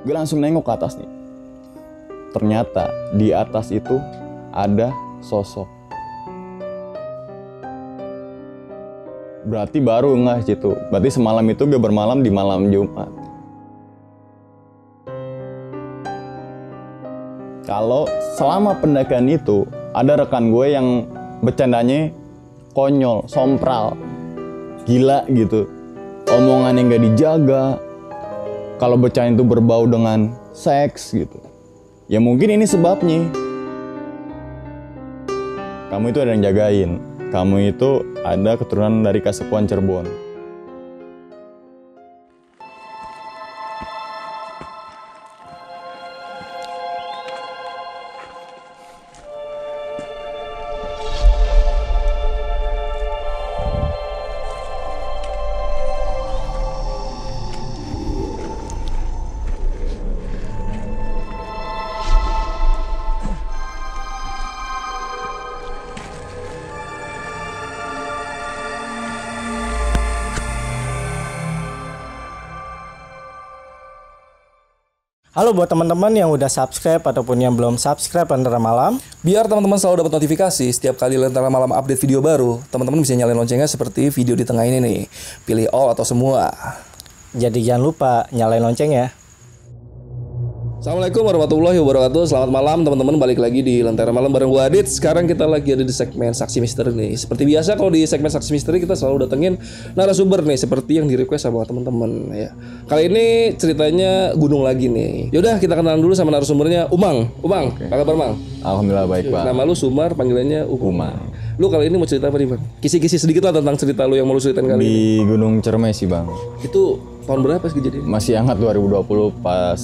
gue langsung nengok ke atas nih. Ternyata di atas itu ada sosok. Berarti baru nggak situ berarti semalam itu gue bermalam di malam Jumat. Kalau selama pendakian itu ada rekan gue yang bercandanya konyol, sompral, gila gitu. Omongannya nggak dijaga. Kalau bercanda itu berbau dengan seks gitu. Ya mungkin ini sebabnya. Kamu itu ada yang jagain. Kamu itu ada keturunan dari Kasepuan Cirebon. Halo buat teman-teman yang udah subscribe ataupun yang belum subscribe Lentera Malam. Biar teman-teman selalu dapat notifikasi setiap kali Lentera Malam update video baru, teman-teman bisa nyalain loncengnya seperti video di tengah ini nih. Pilih all atau semua. Jadi jangan lupa nyalain lonceng ya. Assalamualaikum warahmatullahi wabarakatuh Selamat malam teman-teman Balik lagi di Lentera Malam bareng gue Adit Sekarang kita lagi ada di segmen Saksi Misteri nih Seperti biasa kalau di segmen Saksi Misteri Kita selalu datengin narasumber nih Seperti yang di request sama teman-teman ya Kali ini ceritanya gunung lagi nih Yaudah kita kenalan dulu sama narasumbernya Umang Umang, apa kabar Mang? Alhamdulillah baik pak. Nama lu Sumar, panggilannya Umang Umang. Lu kali ini mau cerita apa nih Bang? Kisi-kisi sedikit lah tentang cerita lu yang mau lu ceritain kali ini Di Gunung Cermai sih bang. Itu tahun berapa sih kejadian? Masih hangat 2020 pas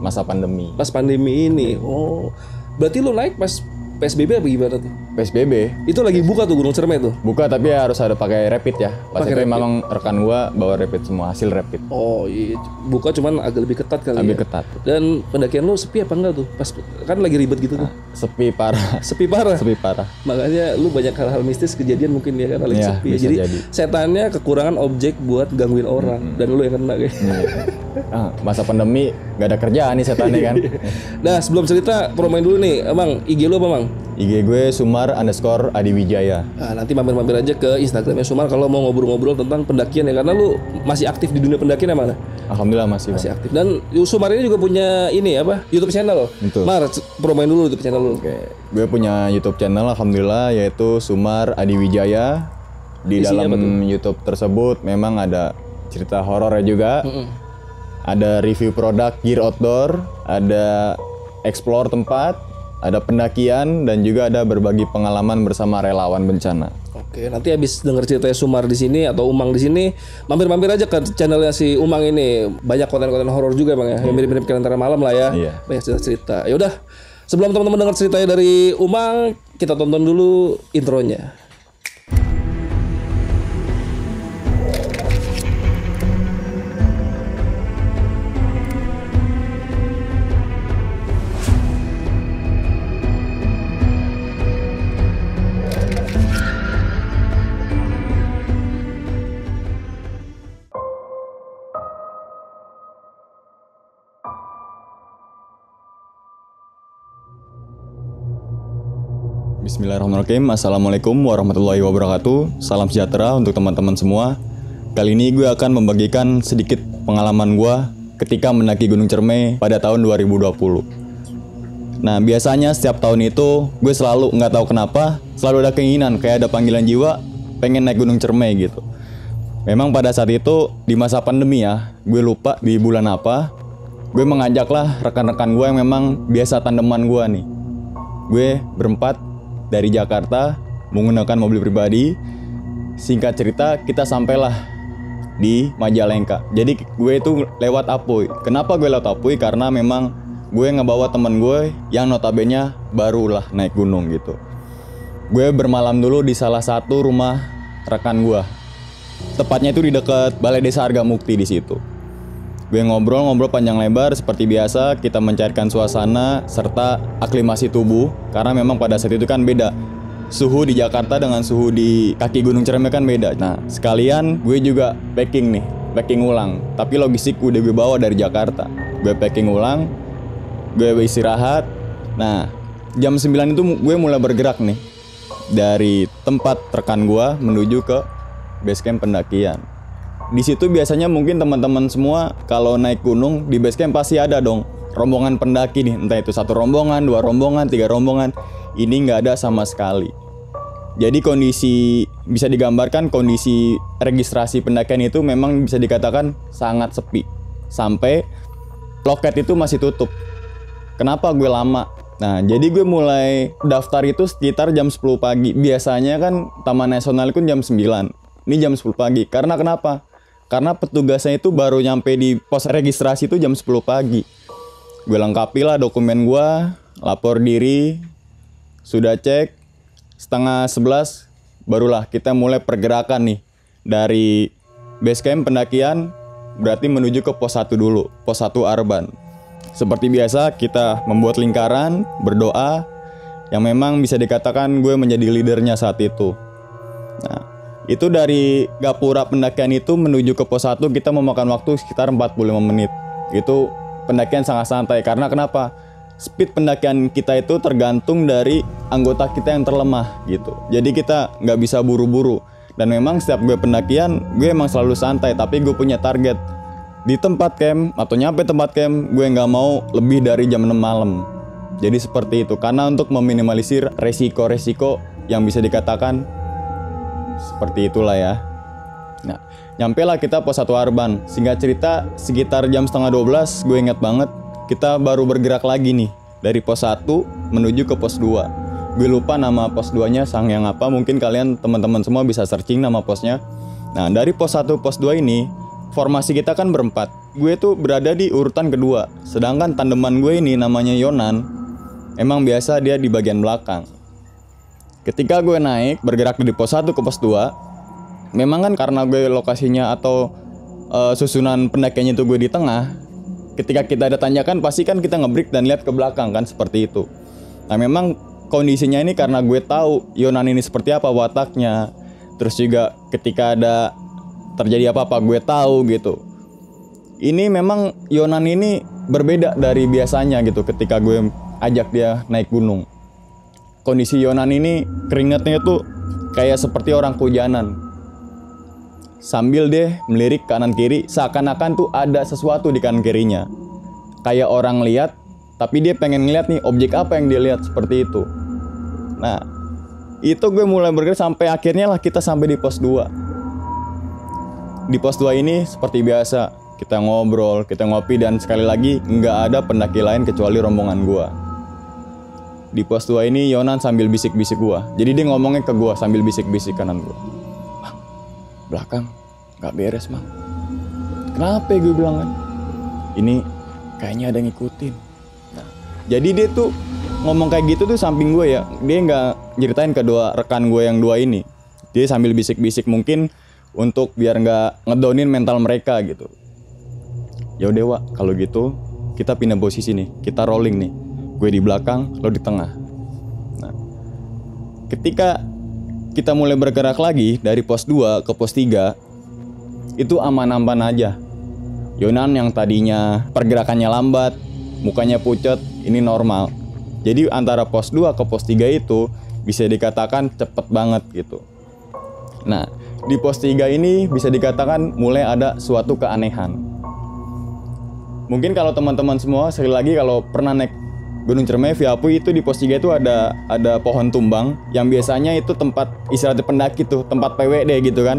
masa pandemi. Pas pandemi ini Oh Berarti lu naik pas PSBB apa gimana tuh? PSBB Itu lagi buka tuh Gunung Cermai tuh buka tapi harus ada pakai rapid ya. Pas itu memang rekan gua bawa rapid semua hasil rapid. Oh iya, buka cuman agak lebih ketat kali Lebih ya. ketat. Dan pendakian lu sepi apa enggak tuh? Pas kan lagi ribet gitu tuh. Sepi parah. Sepi parah. Sepi parah. Makanya lu banyak hal-hal mistis kejadian mungkin ya kan lagi Iya, sepi. bisa Jadi jadi. setannya kekurangan objek buat gangguin orang dan lu yang kena kayak. Ah, masa pandemi gak ada kerjaan nih setannya kan. nah, sebelum cerita promoin dulu nih, Emang IG lu apa, Mang? IG gue Sumar underscore Adiwijaya. Nah, nanti mampir-mampir aja ke Instagramnya Sumar kalau mau ngobrol-ngobrol tentang pendakian ya karena lu masih aktif di dunia pendakian ya mana? Alhamdulillah masih. Bang. Masih aktif. Dan Sumar ini juga punya ini apa? YouTube channel. Betul. Mar, promoin dulu YouTube channel lu. Oke, gue punya YouTube channel alhamdulillah yaitu Sumar Adiwijaya. Di dalam YouTube tersebut memang ada cerita horornya juga. Ada review produk gear outdoor, ada explore tempat, ada pendakian dan juga ada berbagi pengalaman bersama relawan bencana. Oke, nanti habis denger ceritanya Sumar di sini atau Umang di sini, mampir-mampir aja ke channelnya si Umang ini. Banyak konten-konten horor juga bang ya, yang mirip-mirip antara malam lah ya. Iya. Banyak cerita-cerita. Ya udah, sebelum teman-teman dengar ceritanya dari Umang, kita tonton dulu intronya. Bismillahirrahmanirrahim. Assalamualaikum warahmatullahi wabarakatuh. Salam sejahtera untuk teman-teman semua. Kali ini gue akan membagikan sedikit pengalaman gue ketika mendaki Gunung Cermai pada tahun 2020 Nah biasanya setiap tahun itu gue selalu nggak tahu kenapa Selalu ada keinginan kayak ada panggilan jiwa pengen naik Gunung Cermai gitu. Memang pada saat itu di masa pandemi ya Gue lupa di bulan apa Gue mengajaklah rekan-rekan gue yang memang biasa tandeman gue nih. Gue berempat dari Jakarta menggunakan mobil pribadi. Singkat cerita, kita sampailah di Majalengka. Jadi gue itu lewat Apuy. Kenapa gue lewat Apuy? Karena memang gue ngebawa temen gue yang notabene barulah naik gunung gitu. Gue bermalam dulu di salah satu rumah rekan gue. Tepatnya itu di dekat Balai Desa Harga Mukti di situ. Gue ngobrol-ngobrol panjang lebar seperti biasa, kita mencairkan suasana serta aklimasi tubuh karena memang pada saat itu kan beda. Suhu di Jakarta dengan suhu di kaki Gunung Cermai kan beda. Nah, sekalian gue juga packing nih. packing ulang. Tapi logistik udah gue bawa dari Jakarta. Gue packing ulang, gue istirahat. Nah, jam 9 itu gue mulai bergerak nih dari tempat rekan gue menuju ke base camp pendakian. Di situ biasanya mungkin teman-teman semua kalau naik gunung di base camp pasti ada dong rombongan pendaki nih, entah itu satu rombongan, dua rombongan, tiga rombongan. Ini nggak ada sama sekali. Jadi kondisi bisa digambarkan kondisi registrasi pendakian itu memang bisa dikatakan sangat sepi. Sampai loket itu masih tutup. Kenapa gue lama? Nah, jadi gue mulai daftar itu sekitar jam 10 pagi. Biasanya kan Taman Nasional itu jam 9. Ini jam 10 pagi. Karena kenapa? Karena petugasnya itu baru nyampe di pos registrasi itu jam 10 pagi. Gue lengkapi lah dokumen gue, lapor diri, sudah cek, setengah 11 barulah kita mulai pergerakan nih dari base camp pendakian berarti menuju ke pos 1 dulu, pos 1 Arban. Seperti biasa kita membuat lingkaran, berdoa yang memang bisa dikatakan gue menjadi leadernya saat itu. Nah, itu dari gapura pendakian itu menuju ke pos 1 kita memakan waktu sekitar 45 menit. Itu pendakian sangat santai karena kenapa? Speed pendakian kita itu tergantung dari anggota kita yang terlemah gitu. Jadi kita nggak bisa buru-buru. Dan memang setiap gue pendakian, gue emang selalu santai. Tapi gue punya target di tempat camp atau nyampe tempat camp, gue nggak mau lebih dari jam 6 malam. Jadi seperti itu. Karena untuk meminimalisir resiko-resiko yang bisa dikatakan seperti itulah ya. Nah, nyampe lah kita pos 1 Arban. Singkat cerita, sekitar jam setengah 12, gue ingat banget, kita baru bergerak lagi nih. Dari pos 1 menuju ke pos 2. Gue lupa nama pos 2-nya sang yang apa, mungkin kalian teman-teman semua bisa searching nama posnya. Nah, dari pos 1 pos 2 ini, formasi kita kan berempat. Gue tuh berada di urutan kedua. Sedangkan tandeman gue ini namanya Yonan, emang biasa dia di bagian belakang. Ketika gue naik bergerak dari pos 1 ke pos 2 Memang kan karena gue lokasinya atau uh, susunan pendakiannya itu gue di tengah Ketika kita ada tanjakan pasti kan kita ngebreak dan lihat ke belakang kan seperti itu. Nah memang kondisinya ini karena gue tahu Yonan ini seperti apa wataknya Terus juga ketika ada terjadi apa-apa gue tahu gitu. Ini memang Yonan ini berbeda dari biasanya gitu ketika gue ajak dia naik gunung kondisi Yonan ini keringatnya tuh kayak seperti orang kehujanan. Sambil deh melirik kanan kiri, seakan-akan tuh ada sesuatu di kanan kirinya. Kayak orang lihat, tapi dia pengen ngeliat nih objek apa yang dia lihat seperti itu. Nah, itu gue mulai bergerak sampai akhirnya lah kita sampai di pos 2. Di pos 2 ini seperti biasa, kita ngobrol, kita ngopi dan sekali lagi nggak ada pendaki lain kecuali rombongan gua di pos 2 ini Yonan sambil bisik-bisik gua. Jadi dia ngomongnya ke gua sambil bisik-bisik kanan gua. Mang, belakang nggak beres, Mang. Kenapa ya gue bilang kan? Ini kayaknya ada ngikutin. Nah, jadi dia tuh ngomong kayak gitu tuh samping gue ya. Dia nggak ceritain kedua rekan gue yang dua ini. Dia sambil bisik-bisik mungkin untuk biar nggak ngedownin mental mereka gitu. Ya Wak, kalau gitu kita pindah posisi nih. Kita rolling nih gue di belakang, lo di tengah. Nah, ketika kita mulai bergerak lagi dari pos 2 ke pos 3, itu aman-aman aja. Yonan yang tadinya pergerakannya lambat, mukanya pucat, ini normal. Jadi antara pos 2 ke pos 3 itu bisa dikatakan cepet banget gitu. Nah, di pos 3 ini bisa dikatakan mulai ada suatu keanehan. Mungkin kalau teman-teman semua sekali lagi kalau pernah naik Gunung Cermai Viapu itu di pos 3 itu ada ada pohon tumbang yang biasanya itu tempat istirahat pendaki tuh, tempat PWD gitu kan.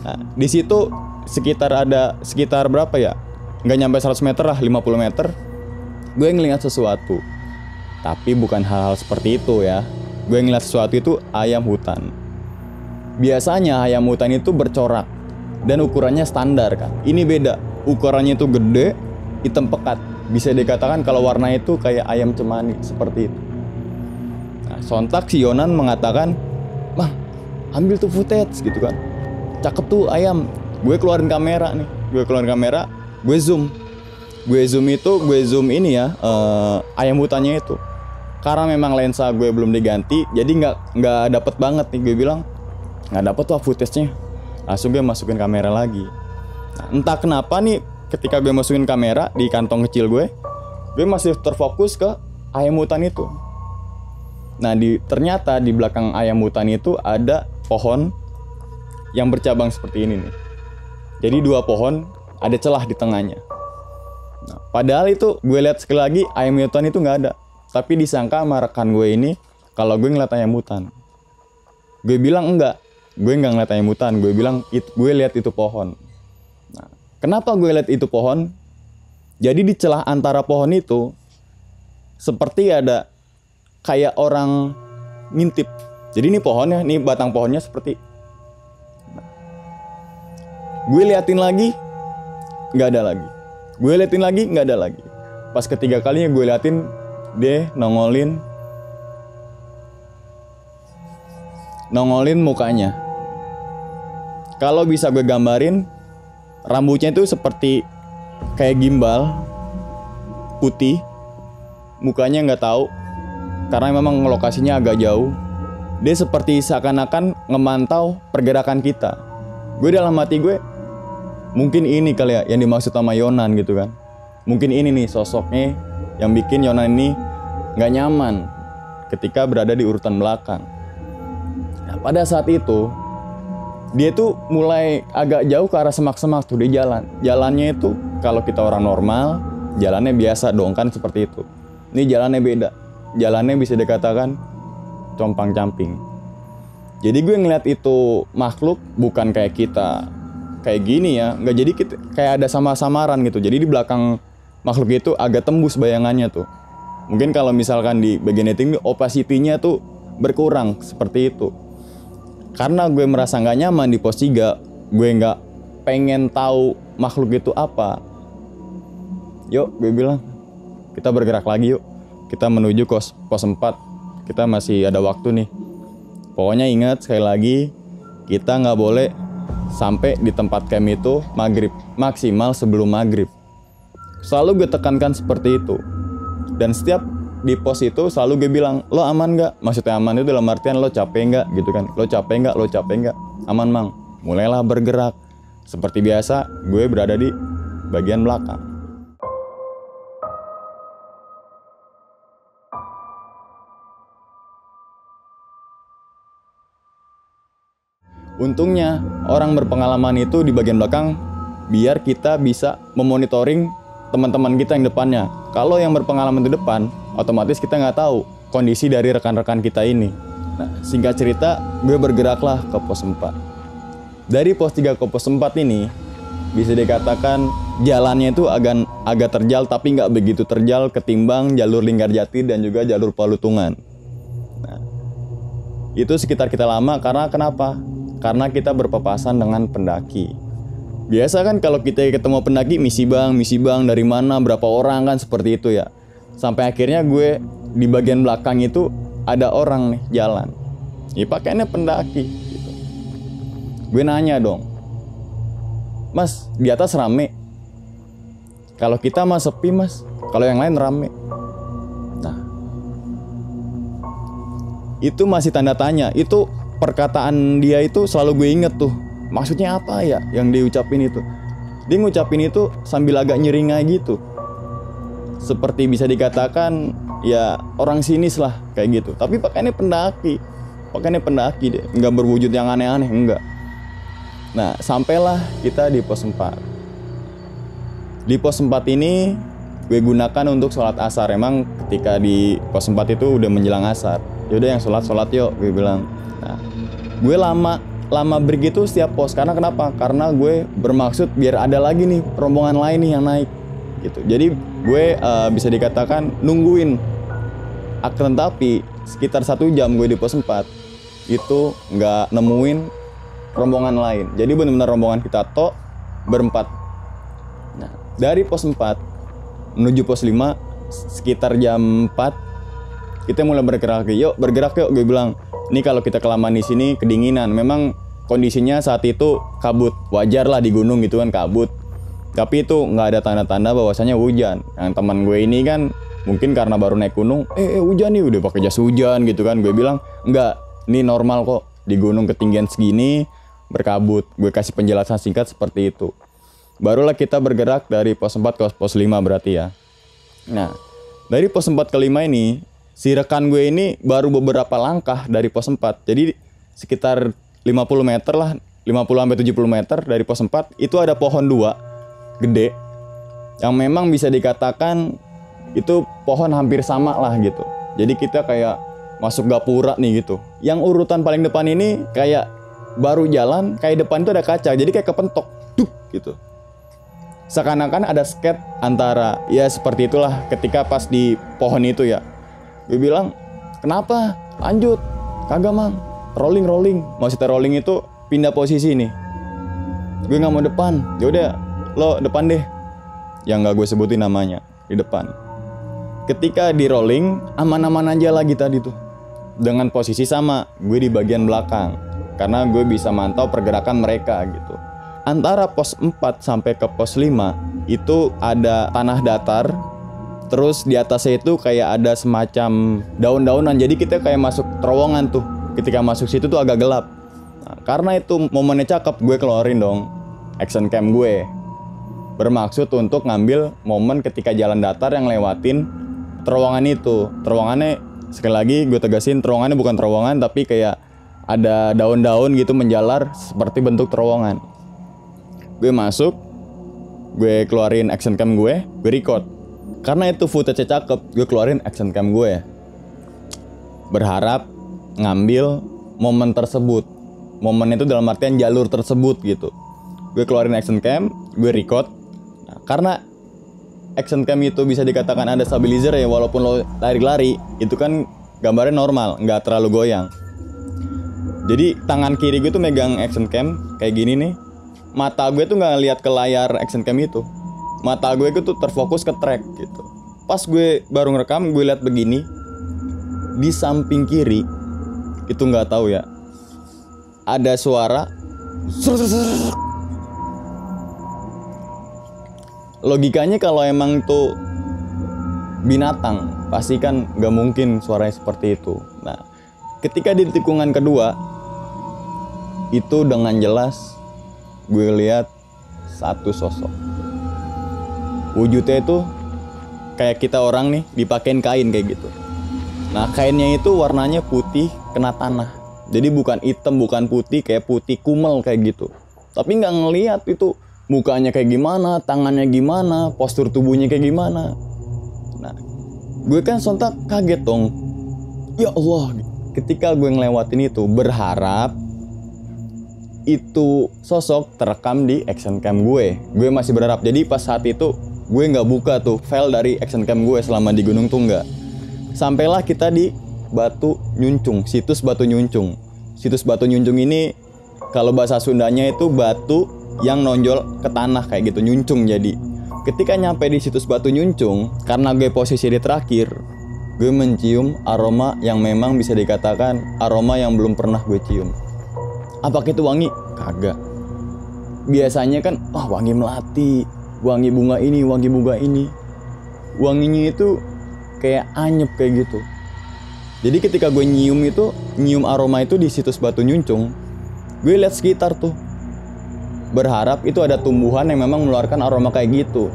Nah, di situ sekitar ada sekitar berapa ya? Nggak nyampe 100 meter lah, 50 meter. Gue ngeliat sesuatu. Tapi bukan hal-hal seperti itu ya. Gue ngeliat sesuatu itu ayam hutan. Biasanya ayam hutan itu bercorak dan ukurannya standar kan. Ini beda. Ukurannya itu gede, hitam pekat bisa dikatakan kalau warna itu kayak ayam cemani seperti itu. Nah, sontak si Yonan mengatakan, "Bang, ambil tuh footage gitu kan. Cakep tuh ayam." Gue keluarin kamera nih. Gue keluarin kamera, gue zoom. Gue zoom itu, gue zoom ini ya, uh, ayam hutannya itu. Karena memang lensa gue belum diganti, jadi nggak nggak dapet banget nih. Gue bilang nggak dapet tuh footage-nya. Langsung gue masukin kamera lagi. Nah, entah kenapa nih ketika gue masukin kamera di kantong kecil gue, gue masih terfokus ke ayam hutan itu. Nah, di ternyata di belakang ayam hutan itu ada pohon yang bercabang seperti ini nih. Jadi dua pohon ada celah di tengahnya. Nah, padahal itu gue lihat sekali lagi ayam hutan itu nggak ada. Tapi disangka sama rekan gue ini kalau gue ngeliat ayam hutan. Gue bilang enggak, gue nggak ngeliat ayam hutan. Gue bilang gue lihat itu pohon. Kenapa gue lihat itu pohon? Jadi di celah antara pohon itu seperti ada kayak orang ngintip. Jadi ini pohonnya, ini batang pohonnya seperti gue liatin lagi, nggak ada lagi. Gue liatin lagi, nggak ada lagi. Pas ketiga kalinya gue liatin, dia nongolin, nongolin mukanya. Kalau bisa gue gambarin, rambutnya itu seperti kayak gimbal, putih, mukanya nggak tahu, karena memang lokasinya agak jauh. Dia seperti seakan-akan ngemantau pergerakan kita. Gue dalam hati gue, mungkin ini kali ya yang dimaksud sama Yonan gitu kan. Mungkin ini nih sosoknya yang bikin Yonan ini nggak nyaman ketika berada di urutan belakang. Nah, pada saat itu dia tuh mulai agak jauh ke arah semak-semak tuh dia jalan. Jalannya itu kalau kita orang normal, jalannya biasa dong kan seperti itu. Ini jalannya beda. Jalannya bisa dikatakan compang camping. Jadi gue ngeliat itu makhluk bukan kayak kita kayak gini ya, nggak jadi kita kayak ada sama-samaran gitu. Jadi di belakang makhluk itu agak tembus bayangannya tuh. Mungkin kalau misalkan di bagian editing opacity-nya tuh berkurang seperti itu. Karena gue merasa nggak nyaman di pos 3, gue nggak pengen tahu makhluk itu apa. Yuk, gue bilang, kita bergerak lagi yuk. Kita menuju kos pos 4. Kita masih ada waktu nih. Pokoknya ingat sekali lagi, kita nggak boleh sampai di tempat camp itu maghrib. Maksimal sebelum maghrib. Selalu gue tekankan seperti itu. Dan setiap di pos itu selalu gue bilang lo aman nggak? Maksudnya aman itu dalam artian lo capek nggak gitu kan. Lo capek nggak? Lo capek nggak? Aman mang. Mulailah bergerak. Seperti biasa gue berada di bagian belakang. Untungnya orang berpengalaman itu di bagian belakang biar kita bisa memonitoring teman-teman kita yang depannya. Kalau yang berpengalaman di depan, otomatis kita nggak tahu kondisi dari rekan-rekan kita ini. Nah, singkat cerita, gue bergeraklah ke pos 4. Dari pos 3 ke pos 4 ini, bisa dikatakan jalannya itu agak agak terjal tapi nggak begitu terjal ketimbang jalur Linggarjati dan juga jalur Palutungan. Nah, itu sekitar kita lama karena kenapa? Karena kita berpapasan dengan pendaki. Biasa kan kalau kita ketemu pendaki misi bang, misi bang dari mana, berapa orang kan seperti itu ya. Sampai akhirnya gue di bagian belakang itu ada orang nih jalan. Ya pakainya pendaki. Gitu. Gue nanya dong, Mas di atas rame. Kalau kita mah sepi mas, kalau yang lain rame. Nah, itu masih tanda tanya. Itu perkataan dia itu selalu gue inget tuh maksudnya apa ya yang dia ucapin itu? Dia ngucapin itu sambil agak nyeringai gitu. Seperti bisa dikatakan ya orang sinis lah kayak gitu. Tapi pakainya pendaki. Pakainya pendaki deh. Nggak berwujud yang aneh-aneh enggak nah sampailah kita di pos 4 di pos 4 ini gue gunakan untuk sholat asar. Emang ketika di pos 4 itu udah menjelang asar. Yaudah yang sholat sholat yuk gue bilang. Nah gue lama lama break itu setiap pos karena kenapa? Karena gue bermaksud biar ada lagi nih rombongan lain nih yang naik gitu. Jadi gue uh, bisa dikatakan nungguin akan tapi sekitar satu jam gue di pos 4 itu nggak nemuin rombongan lain. Jadi benar-benar rombongan kita to berempat. Nah dari pos 4 menuju pos 5 sekitar jam 4 kita mulai bergerak yuk bergerak yuk gue bilang ini kalau kita kelamaan di sini kedinginan. Memang kondisinya saat itu kabut. Wajar lah di gunung gitu kan kabut. Tapi itu nggak ada tanda-tanda bahwasanya hujan. Yang teman gue ini kan mungkin karena baru naik gunung eh, eh hujan nih udah pakai jas hujan gitu kan. Gue bilang nggak ini normal kok. Di gunung ketinggian segini berkabut. Gue kasih penjelasan singkat seperti itu. Barulah kita bergerak dari pos 4 ke pos 5 berarti ya. Nah, dari pos 4 ke 5 ini, si rekan gue ini baru beberapa langkah dari pos 4. Jadi sekitar 50 meter lah, 50 sampai 70 meter dari pos 4 itu ada pohon dua gede yang memang bisa dikatakan itu pohon hampir sama lah gitu. Jadi kita kayak masuk gapura nih gitu. Yang urutan paling depan ini kayak baru jalan, kayak depan itu ada kaca, jadi kayak kepentok, duk gitu seakan-akan ada sket antara ya seperti itulah ketika pas di pohon itu ya gue bilang kenapa? Lanjut. Kagak mang. Rolling rolling. Maksudnya rolling itu pindah posisi nih. Gue nggak mau depan. Ya udah lo depan deh. Yang nggak gue sebutin namanya di depan. Ketika di rolling aman-aman aja lagi tadi tuh. Dengan posisi sama gue di bagian belakang. Karena gue bisa mantau pergerakan mereka gitu. Antara pos 4 sampai ke pos 5 itu ada tanah datar terus di atasnya itu kayak ada semacam daun-daunan. Jadi kita kayak masuk terowongan tuh. Ketika masuk situ tuh agak gelap. Nah, karena itu momennya cakep gue keluarin dong action cam gue. Bermaksud untuk ngambil momen ketika jalan datar yang lewatin terowongan itu. Terowongannya sekali lagi gue tegasin terowongannya bukan terowongan tapi kayak ada daun-daun gitu menjalar seperti bentuk terowongan. Gue masuk gue keluarin action cam gue gue record karena itu footage cakep gue keluarin action cam gue berharap ngambil momen tersebut. Momen itu dalam artian jalur tersebut gitu. Gue keluarin action cam gue record. Nah, karena action cam itu bisa dikatakan ada stabilizer ya walaupun lo lari-lari itu kan gambarnya normal nggak terlalu goyang. Jadi tangan kiri gue tuh megang action cam kayak gini nih. Mata gue tuh nggak ngeliat ke layar action cam itu mata gue itu tuh terfokus ke track gitu. Pas gue baru ngerekam gue lihat begini di samping kiri itu nggak tahu ya ada suara logikanya kalau emang itu binatang pasti kan nggak mungkin suaranya seperti itu. Nah ketika di tikungan kedua itu dengan jelas gue lihat satu sosok. Wujudnya itu kayak kita orang nih dipakein kain kayak gitu. Nah kainnya itu warnanya putih kena tanah. Jadi bukan hitam, bukan putih, kayak putih kumel kayak gitu. Tapi nggak ngelihat itu mukanya kayak gimana, tangannya gimana, postur tubuhnya kayak gimana. Nah, gue kan sontak kaget dong. Ya Allah, ketika gue ngelewatin itu berharap itu sosok terekam di action cam gue. Gue masih berharap. Jadi pas saat itu gue nggak buka tuh file dari action cam gue selama di Gunung Tungga. Sampailah kita di Batu Nyuncung, situs Batu Nyuncung. Situs Batu Nyuncung ini kalau bahasa Sundanya itu batu yang nonjol ke tanah kayak gitu, nyuncung jadi. Ketika nyampe di situs Batu Nyuncung, karena gue posisi di terakhir, gue mencium aroma yang memang bisa dikatakan aroma yang belum pernah gue cium. Apakah itu wangi? Kagak. Biasanya kan, wah oh, wangi melati, wangi bunga ini, wangi bunga ini. Wanginya itu kayak anyep kayak gitu. Jadi ketika gue nyium itu, nyium aroma itu di situs batu nyuncung, gue lihat sekitar tuh. Berharap itu ada tumbuhan yang memang mengeluarkan aroma kayak gitu.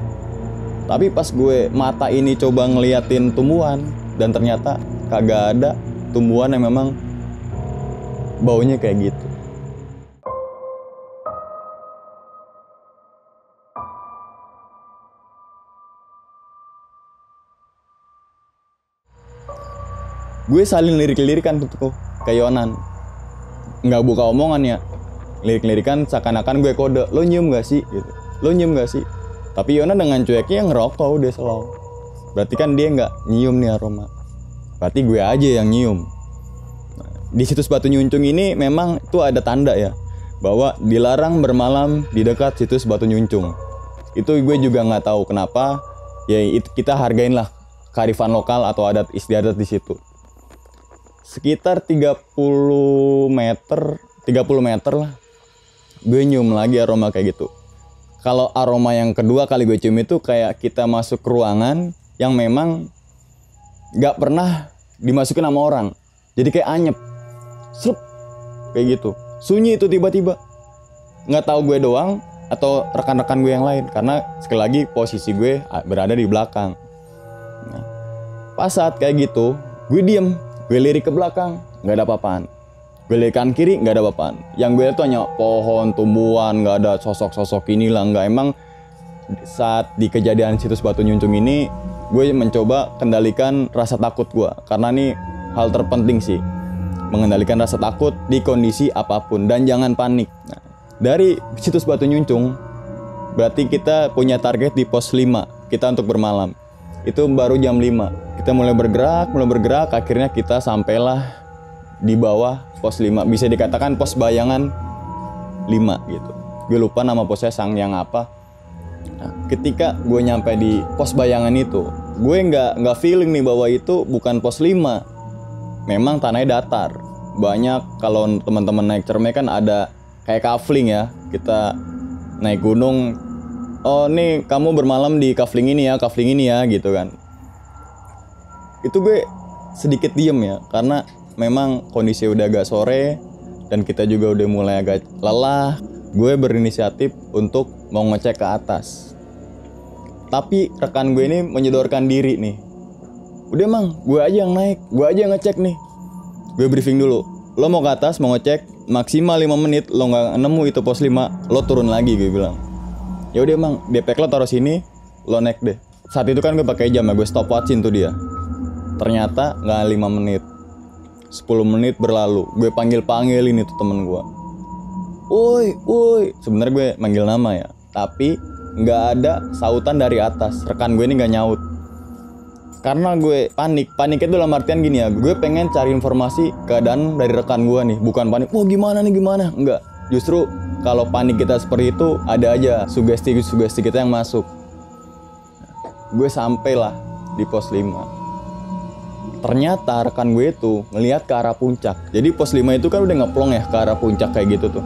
Tapi pas gue mata ini coba ngeliatin tumbuhan, dan ternyata kagak ada tumbuhan yang memang baunya kayak gitu. Gue saling lirik-lirikan tuh, ke Yonan nggak buka omongan ya. Lirik-lirikan seakan-akan gue kode lo nyium gak sih? Gitu. Lo nyium gak sih? Tapi Yonan dengan cueknya ngerokok udah selalu. Berarti kan dia nggak nyium nih aroma. Berarti gue aja yang nyium. Di situs Batu Nyuncung ini memang tuh ada tanda ya bahwa dilarang bermalam di dekat situs Batu Nyuncung. Itu gue juga nggak tahu kenapa ya kita hargain lah kearifan lokal atau adat istiadat di situ sekitar 30 meter 30 meter lah. Gue nyium lagi aroma kayak gitu. Kalau aroma yang kedua kali gue cium itu kayak kita masuk ruangan yang memang gak pernah dimasukin sama orang. Jadi kayak anyep. Slup. kayak gitu. Sunyi itu tiba-tiba. Nggak tahu gue doang atau rekan-rekan gue yang lain. Karena sekali lagi posisi gue berada di belakang. Nah, pas saat kayak gitu gue diem gue lirik ke belakang nggak ada apa-apaan. Gue lirik kanan kiri nggak ada apa-apaan. Yang gue lihat tuh hanya pohon tumbuhan nggak ada sosok-sosok inilah nggak. Emang saat di kejadian situs batu nyuncung ini gue mencoba kendalikan rasa takut gue karena ini hal terpenting sih mengendalikan rasa takut di kondisi apa pun. Dan jangan panik. Nah, dari situs batu nyuncung berarti kita punya target di pos 5 kita untuk bermalam itu baru jam 5 kita mulai bergerak mulai bergerak akhirnya kita sampailah di bawah pos 5 bisa dikatakan pos bayangan 5 gitu gue lupa nama posnya sang yang apa Nah, ketika gue nyampe di pos bayangan itu, gue nggak nggak feeling nih bahwa itu bukan pos 5. Memang tanahnya datar. Banyak kalau teman-teman naik cerme kan ada kayak kafling ya. Kita naik gunung, oh nih kamu bermalam di kafling ini ya, kafling ini ya gitu kan. Itu gue sedikit diem ya, karena memang kondisi udah agak sore dan kita juga udah mulai agak lelah. Gue berinisiatif untuk mau ngecek ke atas. Tapi rekan gue ini menyodorkan diri nih. Udah mang, gue aja yang naik, gue aja yang ngecek nih. Gue briefing dulu. Lo mau ke atas, mau ngecek, maksimal 5 menit, lo nggak nemu itu pos 5, lo turun lagi gue bilang. Ya udah mang, DP lo taruh sini, lo naik deh. Saat itu kan gue pakai jam ya, gue stopwatchin tuh dia. Ternyata nggak 5 menit. 10 menit berlalu, gue panggil-panggil ini tuh temen gue. Woi, woi. Sebenarnya gue manggil nama ya, tapi nggak ada sautan dari atas. Rekan gue ini nggak nyaut. Karena gue panik, panik itu dalam artian gini ya, gue pengen cari informasi keadaan dari rekan gue nih, bukan panik, wah gimana nih gimana, enggak. Justru kalau panik kita seperti itu, ada aja sugesti-sugesti kita yang masuk. Gue sampailah di pos 5. Ternyata rekan gue itu ngelihat ke arah puncak. Jadi pos 5 itu kan udah ngeplong ya ke arah puncak kayak gitu tuh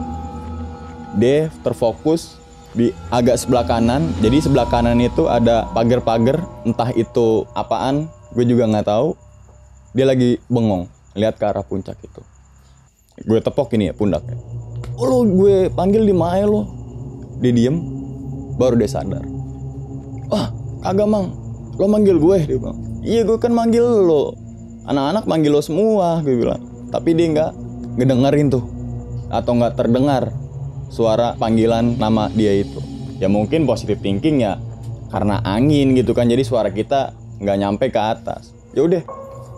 dia terfokus di agak sebelah kanan. Jadi sebelah kanan itu ada pagar-pagar, entah itu apaan, gue juga nggak tahu. Dia lagi bengong, lihat ke arah puncak itu. Gue tepok ini ya pundaknya. Lo gue panggil di mana lo? Dia diem, baru dia sadar. Wah, kagak mang, lo manggil gue dia bilang. Iya gue kan manggil lo. Anak-anak manggil lo semua, gue bilang. Tapi dia nggak ngedengerin tuh, atau nggak terdengar suara panggilan nama dia itu. Ya mungkin positive thinking ya karena angin gitu kan jadi suara kita nggak nyampe ke atas. Ya udah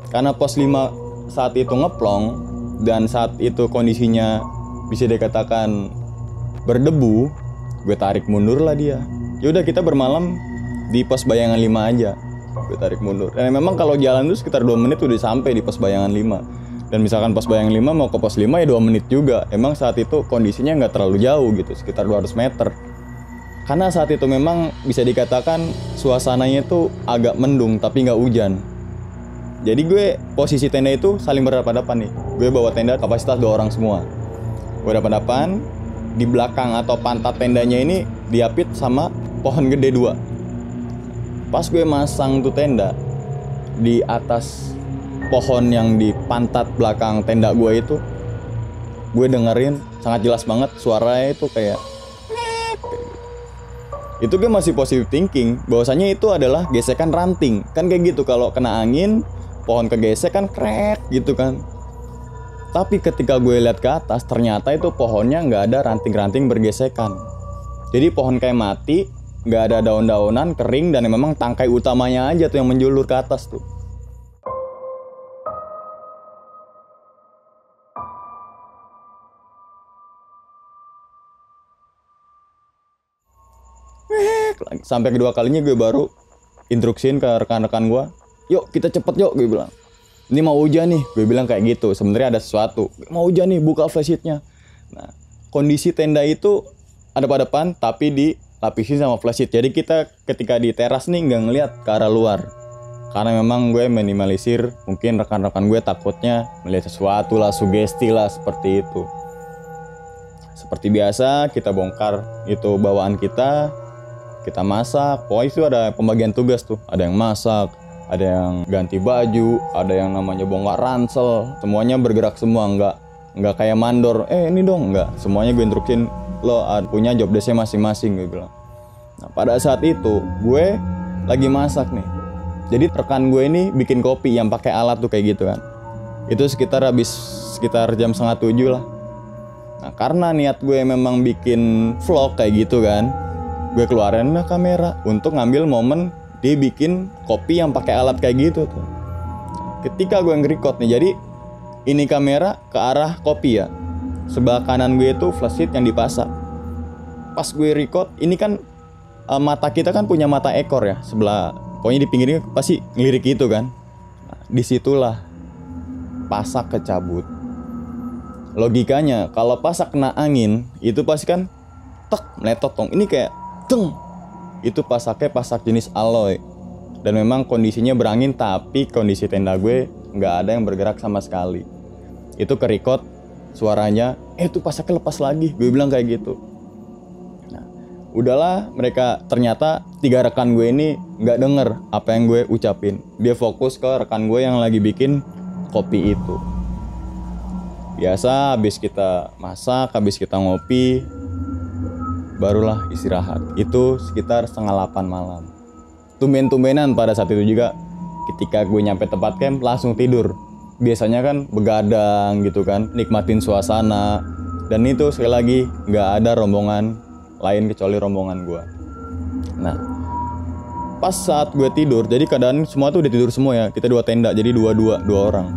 karena pos 5 saat itu ngeplong dan saat itu kondisinya bisa dikatakan berdebu, gue tarik mundur lah dia. Ya udah kita bermalam di pos bayangan 5 aja. Gue tarik mundur. Dan memang kalau jalan itu sekitar 2 menit udah sampai di pos bayangan 5 dan misalkan pos bayang 5 mau ke pos 5 ya 2 menit juga emang saat itu kondisinya nggak terlalu jauh gitu sekitar 200 meter karena saat itu memang bisa dikatakan suasananya itu agak mendung tapi nggak hujan jadi gue posisi tenda itu saling berhadapan-hadapan nih gue bawa tenda kapasitas dua orang semua gue hadapan di belakang atau pantat tendanya ini diapit sama pohon gede dua. Pas gue masang tuh tenda di atas pohon yang di pantat belakang tenda gue itu gue dengerin sangat jelas banget suaranya itu kayak itu gue masih positive thinking bahwasanya itu adalah gesekan ranting. Kan kayak gitu kalau kena angin pohon kegesek kan krek gitu kan tapi ketika gue lihat ke atas ternyata itu pohonnya nggak ada ranting-ranting bergesekan. Jadi pohon kayak mati nggak ada daun-daunan kering dan memang tangkai utamanya aja tuh yang menjulur ke atas tuh. Sampai kedua kalinya gue baru instruksiin ke rekan-rekan gue yuk kita cepet yuk gue bilang ini mau hujan nih. Gue bilang kayak gitu. Sebenarnya ada sesuatu. Mau hujan nih buka flashlight-nya nah kondisi tenda itu ada pada depan tapi dilapisin sama flashlight jadi kita ketika di teras nih nggak ngeliat ke arah luar. Karena memang gue minimalisir mungkin rekan-rekan gue takutnya melihat sesuatu lah sugesti lah seperti itu. Seperti biasa kita bongkar itu bawaan kita. Kita masak. Pokoknya itu ada pembagian tugas tuh. Ada yang masak ada yang ganti baju ada yang namanya bongkar ransel. Semuanya bergerak semua nggak nggak kayak mandor. Eh ini dong nggak. Semuanya gue instruksin lo ad- punya job desknya masing-masing gue bilang. Nah pada saat itu gue lagi masak nih. Jadi rekan gue ini bikin kopi yang pakai alat tuh kayak gitu kan. Itu sekitar habis sekitar jam setengah tujuh lah. Nah karena niat gue memang bikin vlog kayak gitu kan Gue keluarin kamera untuk ngambil momen dia bikin kopi yang pakai alat kayak gitu tuh. Ketika gue nge-record nih jadi ini kamera ke arah kopi ya. Sebelah kanan gue itu flashlight yang dipasang Pas gue record ini kan eh, mata kita kan punya mata ekor ya Sebelah pokoknya di pinggirnya pasti ngelirik gitu kan. Nah, Di situlah pasak kecabut. Logikanya kalau pasak kena angin itu pasti kan tek meletot dong. Ini kayak teng itu pasaknya pasak jenis alloy dan memang kondisinya berangin tapi kondisi tenda gue nggak ada yang bergerak sama sekali. Itu kerikot suaranya eh itu pasaknya lepas lagi gue bilang kayak gitu. Nah udahlah mereka ternyata tiga rekan gue ini nggak denger apa yang gue ucapin. Dia fokus ke rekan gue yang lagi bikin kopi itu. Biasa habis kita masak habis kita ngopi barulah istirahat. Itu sekitar setengah 8 malam. Tumben-tumbenan pada saat itu juga ketika gue nyampe tempat camp langsung tidur. Biasanya kan begadang gitu kan nikmatin suasana. Dan itu sekali lagi nggak ada rombongan lain kecuali rombongan gue. Nah pas saat gue tidur jadi keadaan semua tuh udah tidur semua ya. Kita dua tenda jadi dua dua dua orang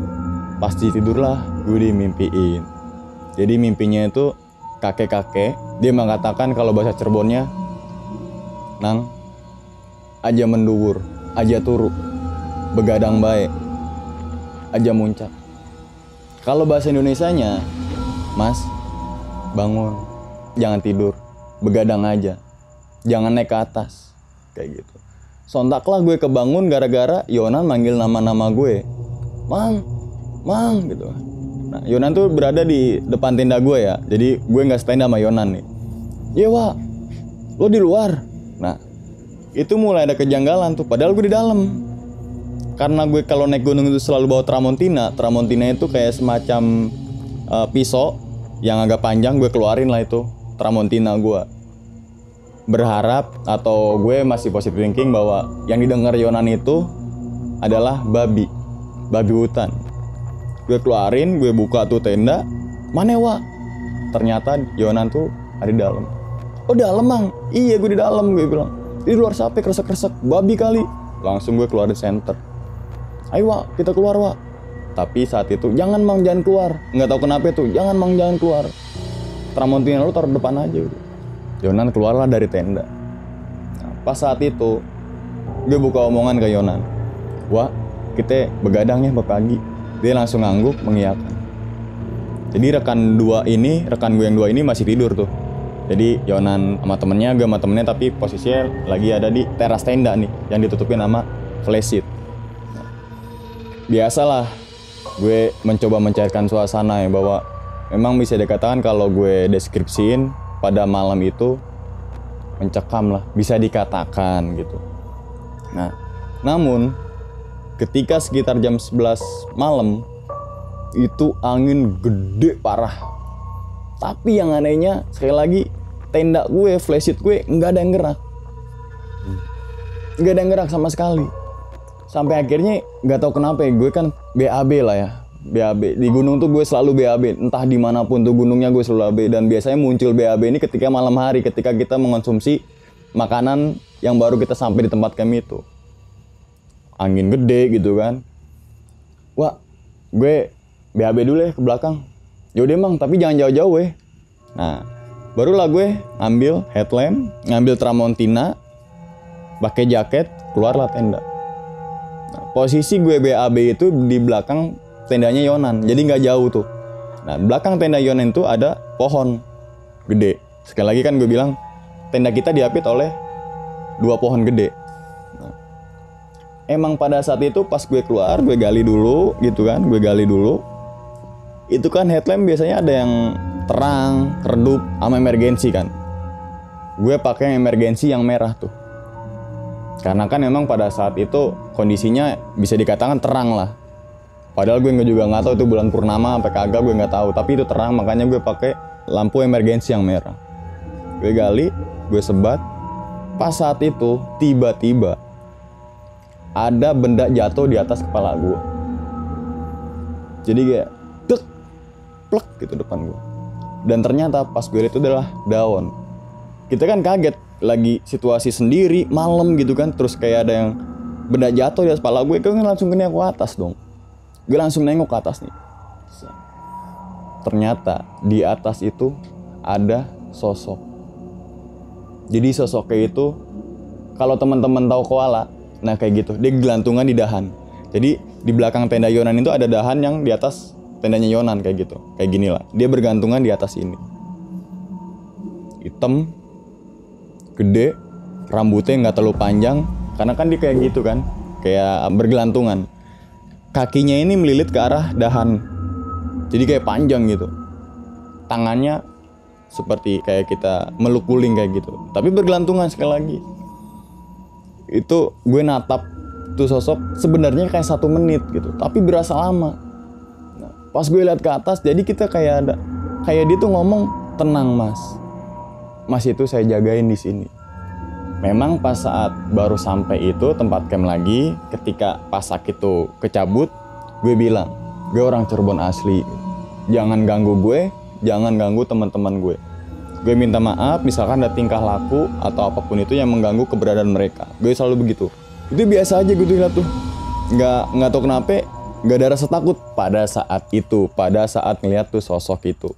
pasti tidurlah gue dimimpiin. Jadi mimpinya itu kakek-kakek dia mengatakan kalau bahasa Cirebonnya nang aja menduwur aja turu begadang baik aja muncak. Kalau bahasa Indonesianya mas bangun jangan tidur begadang aja jangan naik ke atas kayak gitu. Sontaklah gue kebangun gara-gara Yonan manggil nama-nama gue mang mang gitu nah Yonan tuh berada di depan tenda gue ya. Jadi gue nggak stand sama Yonan nih. Iya wa lo di luar. Nah itu mulai ada kejanggalan tuh. Padahal gue di dalam. Karena gue kalau naik gunung itu selalu bawa tramontina. Tramontina itu kayak semacam uh, pisau yang agak panjang. Gue keluarin lah itu tramontina gue. Berharap atau gue masih positive thinking bahwa yang didengar Yonan itu adalah babi. Babi hutan gue keluarin gue buka tuh tenda. Mana wa ternyata Yonan tuh ada di dalam. Oh dalam mang? Iya gue di dalam gue bilang. Di luar sampai kresek kresek babi kali. Langsung gue keluar di center. Ayo wa kita keluar wa tapi saat itu jangan mang jangan keluar. Nggak tahu kenapa itu. Jangan mang jangan keluar. Tramontina lu taruh depan aja gitu. Yonan keluarlah dari tenda. Nah, pas saat itu gue buka omongan ke Yonan wah kita begadang ya pagi dia langsung ngangguk mengiyakan jadi rekan dua ini rekan gue yang dua ini masih tidur tuh. Jadi Yonan sama temennya gue sama temennya tapi posisinya lagi ada di teras tenda nih yang ditutupin sama flashlight biasalah gue mencoba mencairkan suasana ya bahwa memang bisa dikatakan kalau gue deskripsiin pada malam itu mencekam lah bisa dikatakan gitu. Nah namun ketika sekitar jam 11 malam itu angin gede parah. Tapi yang anehnya sekali lagi tenda gue flashlight gue nggak ada yang gerak. Nggak ada yang gerak sama sekali. Sampai akhirnya nggak tahu kenapa ya gue kan BAB lah ya. BAB di gunung tuh gue selalu BAB entah di mana pun tuh gunungnya gue selalu BAB dan biasanya muncul BAB ini ketika malam hari ketika kita mengonsumsi makanan yang baru kita sampai di tempat kami itu angin gede gitu kan. Wah gue BAB dulu ya ke belakang. Yaudah emang tapi jangan jauh-jauh ya nah barulah gue ngambil headlamp ngambil tramontina pakai jaket keluarlah tenda. Nah, posisi gue BAB itu di belakang tendanya Yonan jadi nggak jauh tuh. Nah belakang tenda Yonan itu ada pohon gede. Sekali lagi kan gue bilang tenda kita diapit oleh dua pohon gede emang pada saat itu pas gue keluar gue gali dulu gitu kan gue gali dulu. Itu kan headlamp biasanya ada yang terang redup sama emergensi kan. Gue pakai emergensi yang merah tuh. Karena kan memang pada saat itu kondisinya bisa dikatakan terang lah. Padahal gue juga nggak tahu itu bulan purnama sampai kagak gue nggak tahu. Tapi itu terang makanya gue pakai lampu emergensi yang merah. Gue gali gue sebat. Pas saat itu tiba-tiba ada benda jatuh di atas kepala gue jadi kayak dek plek gitu depan gue dan ternyata pas gue itu adalah daun. Kita kan kaget lagi situasi sendiri malam gitu kan. Terus kayak ada yang benda jatuh di atas kepala gue gue langsung kena ke atas dong. Gue langsung nengok ke atas nih. Ternyata di atas itu ada sosok. Jadi sosoknya itu kalau teman-teman tahu koala nah kayak gitu. Dia gelantungan di dahan. Jadi di belakang tenda Yonan itu ada dahan yang di atas tendanya Yonan kayak gitu. Kayak gini lah. Dia bergantungan di atas ini. Hitam gede rambutnya nggak terlalu panjang. Karena kan dia kayak gitu kan. Kayak bergelantungan. Kakinya ini melilit ke arah dahan. Jadi kayak panjang gitu. Tangannya seperti kayak kita meluk guling kayak gitu. Tapi bergelantungan sekali lagi itu gue natap tuh sosok sebenarnya kayak satu menit gitu tapi berasa lama. Nah, pas gue lihat ke atas jadi kita kayak ada kayak dia tuh ngomong tenang mas. Mas itu saya jagain di sini. Memang pas saat baru sampai itu tempat camp lagi ketika pasak itu kecabut gue bilang gue orang Cirebon asli. Jangan ganggu gue jangan ganggu teman-teman gue gue minta maaf misalkan ada tingkah laku atau apa pun itu yang mengganggu keberadaan mereka. Gue selalu begitu. Itu biasa aja gue tuh tuh. Nggak nggak tahu kenapa nggak ada rasa takut pada saat itu pada saat ngeliat tuh sosok itu.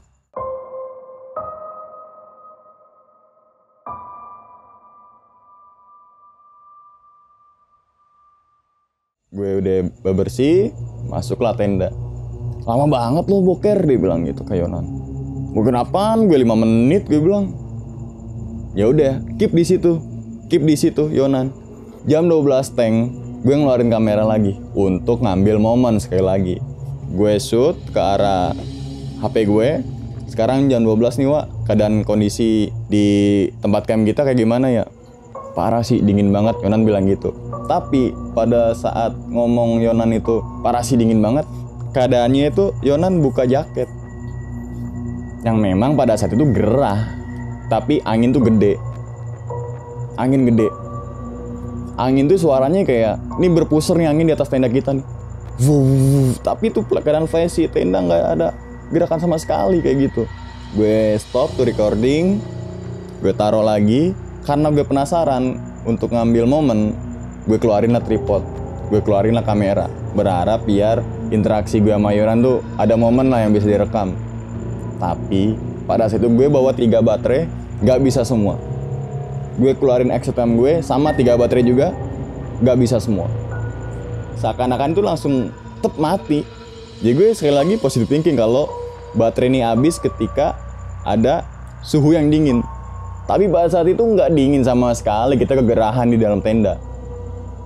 Gue udah bebersih masuklah tenda. Lama banget lo boker dia bilang gitu ke Yonan mungkin apaan? Gue lima menit gue bilang. Ya udah keep di situ. Keep di situ Yonan. Jam 12 tank. Gue ngeluarin kamera lagi untuk ngambil momen sekali lagi. Gue shoot ke arah HP gue sekarang jam 12 nih Wak. Keadaan kondisi di tempat camp kita kayak gimana ya? Parah sih dingin banget. Yonan bilang gitu. Tapi pada saat ngomong Yonan itu parah sih dingin banget keadaannya itu Yonan buka jaket yang memang pada saat itu gerah tapi angin tuh gede. Angin gede. Angin tuh suaranya kayak ini berpusar nih angin di atas tenda kita nih. Wuh, tapi tuh keadaan fancy tenda nggak ada gerakan sama sekali kayak gitu. Gue stop tuh recording gue taruh lagi karena gue penasaran untuk ngambil momen gue keluarin lah tripod gue keluarin lah kamera. Berharap biar interaksi gue sama Yoran tuh ada momen lah yang bisa direkam tapi pada saat itu gue bawa tiga baterai nggak bisa semua. Gue keluarin XTM gue sama tiga baterai juga nggak bisa semua. Seakan-akan itu langsung tep mati. Jadi gue sekali lagi positive thinking kalau baterai ini habis ketika ada suhu yang dingin. Tapi pada saat itu nggak dingin sama sekali. Kita kegerahan di dalam tenda.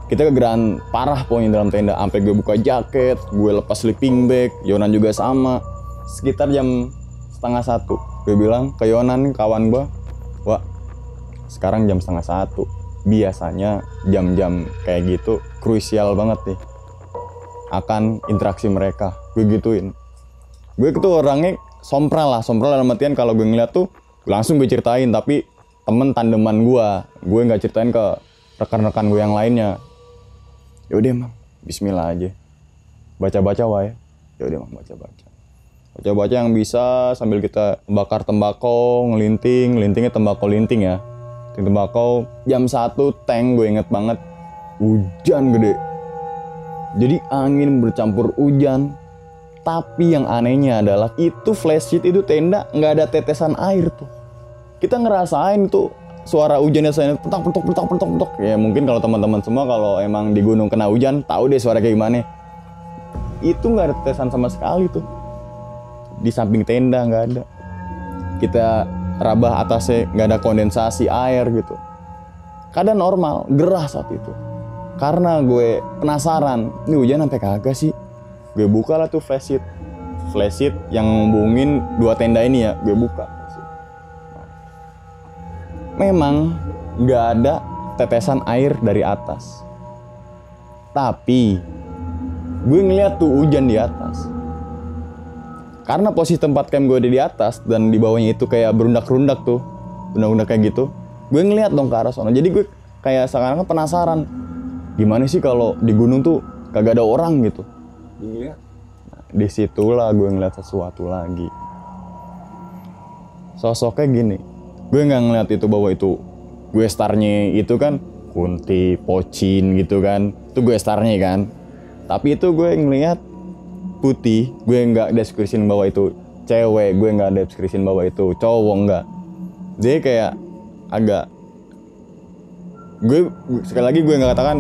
Kita kegerahan parah pokoknya dalam tenda. Sampai gue buka jaket gue lepas sleeping bag Yonan juga sama. Sekitar jam setengah satu. Gue bilang ke Yonan kawan gue wah sekarang jam setengah satu. Biasanya jam-jam kayak gitu krusial banget nih. Akan interaksi mereka. Gue gituin. Gue itu orangnya sompral lah sompral dalam artian kalau gue ngeliat tuh langsung gue ceritain tapi temen tandeman gue gue nggak ceritain ke rekan-rekan gue yang lainnya. Ya udah emang Bismillah aja. Baca-baca wae ya. Udah emang baca-baca baca-baca yang bisa sambil kita bakar tembakau ngelinting. Lintingnya tembakau linting ya. Tembakau. Jam satu tank gue inget banget. Hujan gede. Jadi angin bercampur hujan. Tapi yang anehnya adalah itu flash sheet itu tenda nggak ada tetesan air tuh. Kita ngerasain tuh suara hujannya saya petak petok petak petok petok. Ya mungkin kalau teman-teman semua kalau emang di gunung kena hujan tahu deh suara kayak gimana. Itu nggak ada tetesan sama sekali tuh di samping tenda nggak ada. Kita rabah atasnya nggak ada kondensasi air gitu. Keadaan normal gerah saat itu. Karena gue penasaran ini hujan sampai kagak sih? Gue buka lah tuh flash sheet. Flash sheet yang ngubungin dua tenda ini ya gue buka. Memang nggak ada tetesan air dari atas. Tapi gue ngeliat tuh hujan di atas karena posisi tempat camp gue ada di atas dan di bawahnya itu kayak berundak-rundak tuh benda-benda kayak gitu gue ngeliat dong ke arah sana. Jadi gue kayak sekarang penasaran gimana sih kalau di gunung tuh kagak ada orang gitu? Iya. di situlah gue ngeliat sesuatu lagi. Sosoknya gini gue nggak ngeliat itu bahwa itu gue starnya itu kan kunti pocin gitu kan itu gue starnya kan. Tapi itu gue ngeliat putih gue nggak deskripsiin bahwa itu. Cewek gue nggak deskripsiin bahwa itu. Cowok nggak. Dia kayak agak gue sekali lagi gue nggak katakan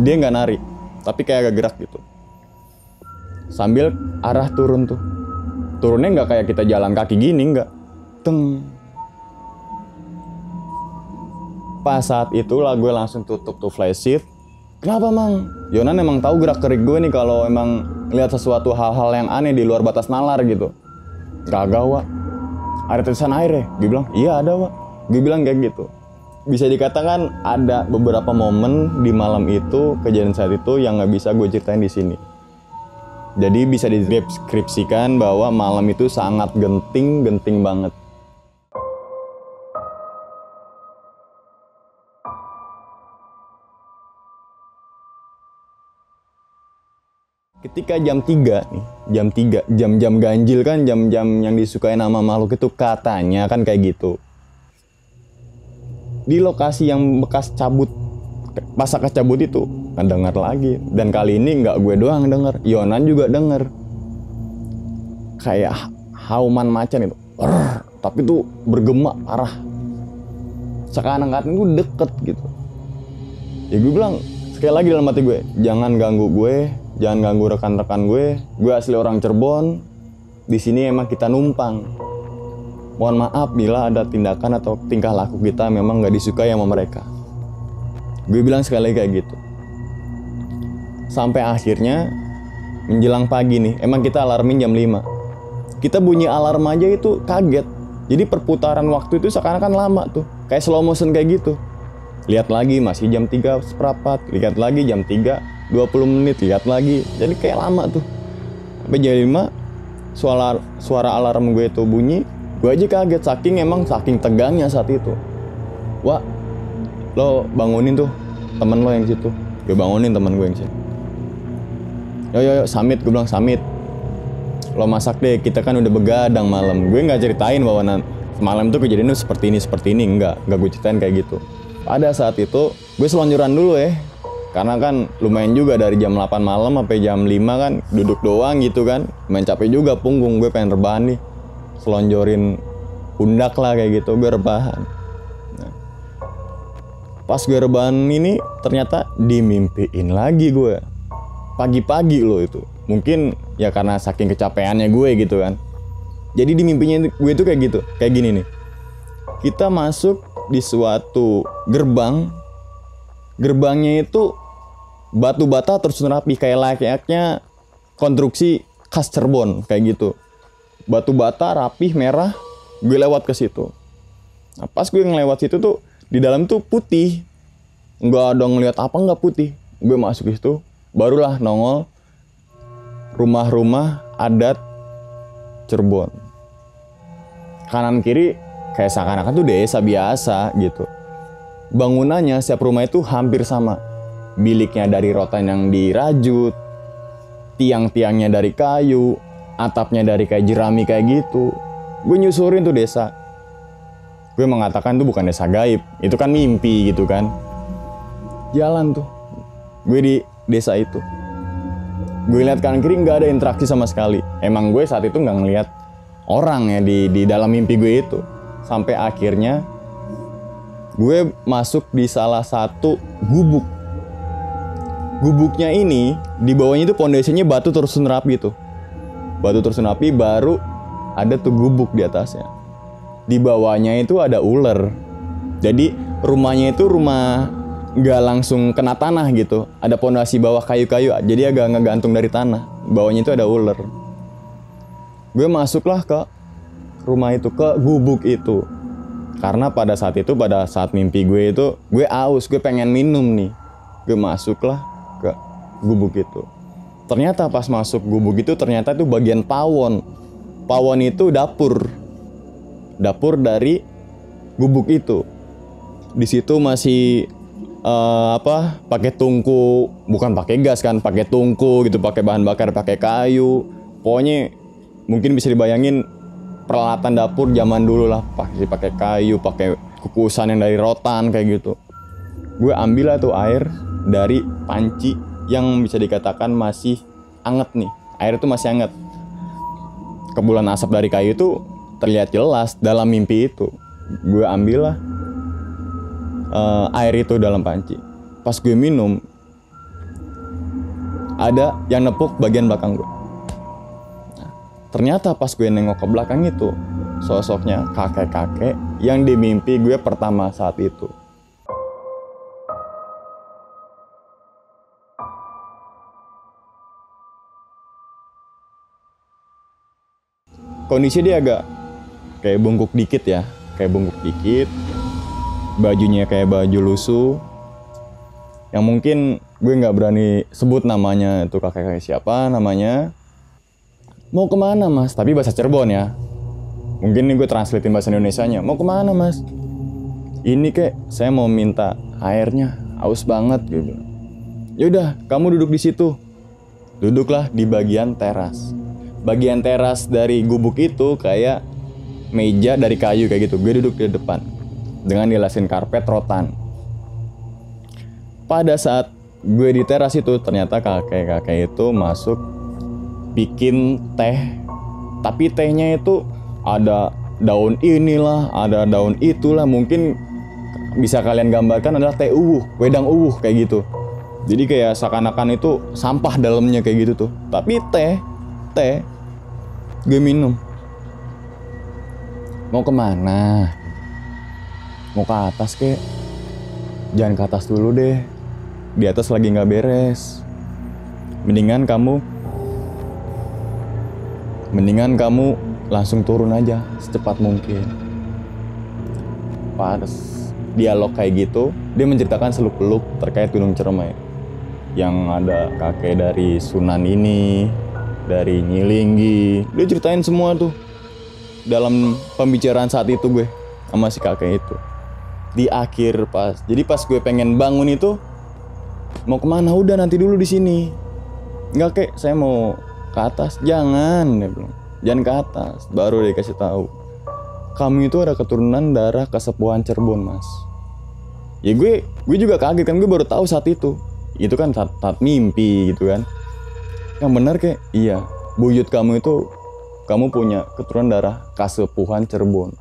dia nggak nari tapi kayak agak gerak gitu. Sambil arah turun tuh. Turunnya nggak kayak kita jalan kaki gini nggak. Teng. Pas saat itulah gue langsung tutup tuh flysheet kenapa mang? Yonan emang tahu gerak gerik gue nih kalau emang lihat sesuatu hal-hal yang aneh di luar batas nalar gitu. Gak wa ada tulisan air ya? Gue bilang iya ada wa gue bilang kayak gitu. Bisa dikatakan ada beberapa momen di malam itu kejadian saat itu yang nggak bisa gue ceritain di sini. Jadi bisa dideskripsikan bahwa malam itu sangat genting genting banget ketika jam 3 nih, jam 3, jam-jam ganjil kan jam-jam yang disukai nama makhluk itu katanya kan kayak gitu. Di lokasi yang bekas cabut pasak cabut itu nggak dengar lagi. Dan kali ini nggak gue doang denger Yonan juga denger. Kayak hauman macan itu Rrr, tapi itu bergema parah. Sekarang-kadang itu deket gitu. Ya gue bilang sekali lagi dalam hati gue jangan ganggu gue jangan ganggu rekan-rekan gue. Gue asli orang Cirebon. Di sini emang kita numpang. Mohon maaf bila ada tindakan atau tingkah laku kita memang nggak disukai sama mereka. Gue bilang sekali kayak gitu. Sampai akhirnya menjelang pagi nih emang kita alarmin jam 5 kita bunyi alarm aja itu kaget. Jadi perputaran waktu itu sekarang kan lama tuh. Kayak slow motion kayak gitu. Lihat lagi masih jam 3 seperempat lihat lagi jam 3 20 menit lihat lagi. Jadi kayak lama tuh. Sampai jam 5 suara suara alarm gue itu bunyi. Gue aja kaget saking emang saking tegangnya saat itu. Wah lo bangunin tuh temen lo yang situ. Gue bangunin temen gue yang situ. Yo yo yo samit gue bilang samit lo masak deh kita kan udah begadang malam. Gue nggak ceritain bahwa nan- semalam tuh kejadian tuh seperti ini seperti ini. Enggak nggak gue ceritain kayak gitu. Pada saat itu gue selonjoran dulu ya karena kan lumayan juga dari jam 8 malam sampai jam 5 kan duduk doang gitu kan. Main capek juga punggung gue pengen rebahan nih. Selonjorin pundak lah kayak gitu gue rebahan. Pas gue rebahan ini ternyata dimimpiin lagi gue. Pagi-pagi loh itu. Mungkin ya karena saking kecapeannya gue gitu kan. Jadi di mimpinya gue itu kayak gitu kayak gini nih. Kita masuk di suatu gerbang. Gerbangnya itu batu bata terus rapi kayak layaknya konstruksi khas Cirebon kayak gitu. Batu bata rapih merah gue lewat ke situ. Nah, pas gue ngelewat situ tuh di dalam tuh putih. Nggak ada ngeliat apa nggak putih. Gue masuk ke situ barulah nongol rumah-rumah adat Cirebon. Kanan kiri kayak seakan-akan tuh desa biasa gitu. Bangunannya setiap rumah itu hampir sama biliknya dari rotan yang dirajut tiang-tiangnya dari kayu atapnya dari kayak jerami kayak gitu. Gue nyusurin tuh desa. Gue mengatakan itu bukan desa gaib itu kan mimpi gitu kan. Jalan tuh gue di desa itu. Gue lihat kanan kiri nggak ada interaksi sama sekali. Emang gue saat itu nggak ngeliat orang ya di di dalam mimpi gue itu. Sampai akhirnya gue masuk di salah satu gubuk gubuknya ini di bawahnya itu pondasinya batu terus rapi tuh. Batu terus rapi baru ada tuh gubuk di atasnya. Di bawahnya itu ada ular. Jadi rumahnya itu rumah nggak langsung kena tanah gitu. Ada pondasi bawah kayu-kayu jadi agak ngegantung dari tanah. Bawahnya itu ada ular. Gue masuklah ke rumah itu ke gubuk itu. Karena pada saat itu pada saat mimpi gue itu gue aus gue pengen minum nih. Gue masuklah ke gubuk itu. Ternyata pas masuk gubuk itu ternyata itu bagian pawon. Pawon itu dapur. Dapur dari gubuk itu. Di situ masih eh, apa pakai tungku. Bukan pakai gas kan pakai tungku gitu pakai bahan bakar pakai kayu. Pokoknya mungkin bisa dibayangin peralatan dapur zaman dulu lah. Pakai pakai kayu pakai kukusan yang dari rotan kayak gitu. Gue ambil lah tuh air dari panci yang bisa dikatakan masih anget nih. Air itu masih anget. Kebulan asap dari kayu itu terlihat jelas dalam mimpi itu. Gue ambil lah eh, air itu dalam panci. Pas gue minum ada yang nepuk bagian belakang gue Nah, ternyata pas gue nengok ke belakang itu sosoknya kakek-kakek yang di mimpi gue pertama saat itu kondisi dia agak kayak bungkuk dikit ya kayak bungkuk dikit. Bajunya kayak baju lusuh. Yang mungkin gue nggak berani sebut namanya itu kakek kakek siapa namanya. Mau ke mana mas? Tapi bahasa Cirebon ya. Mungkin ini gue translatein bahasa Indonesia nya mau ke mana mas? Ini kek saya mau minta airnya. Haus banget bilang yaudah kamu duduk di situ. Duduklah di bagian teras bagian teras dari gubuk itu kayak meja dari kayu kayak gitu. Gue duduk di depan dengan dilasin karpet rotan. Pada saat gue di teras itu ternyata kakek-kakek itu masuk bikin teh. Tapi tehnya itu ada daun inilah ada daun itulah. Mungkin bisa kalian gambarkan adalah teh uwuh wedang uwuh kayak gitu. Jadi kayak seakan-akan itu sampah dalamnya kayak gitu tuh. Tapi teh teh gue minum. Mau ke mana? Mau ke atas kek? Jangan ke atas dulu deh. Di atas lagi nggak beres. Mendingan kamu mendingan kamu langsung turun aja secepat mungkin. Pas dialog kayak gitu dia menceritakan seluk beluk terkait Gunung Ciremai yang ada kakek dari Sunan ini dari Nyilinggi. Dia ceritain semua tuh. Dalam pembicaraan saat itu gue sama si kakek itu. Di akhir pas jadi pas gue pengen bangun itu mau ke mana? Udah nanti dulu di sini. Nggak kek saya mau ke atas. Jangan dia bilang. Jangan ke atas. Baru dia kasih tahu. Kamu itu ada keturunan darah kesepuhan Cirebon mas. Ya gue gue juga kaget kan. Gue baru tahu saat itu. Itu kan saat, saat mimpi gitu kan yang benar kayak iya buyut kamu itu kamu punya keturunan darah kasepuhan Cirebon.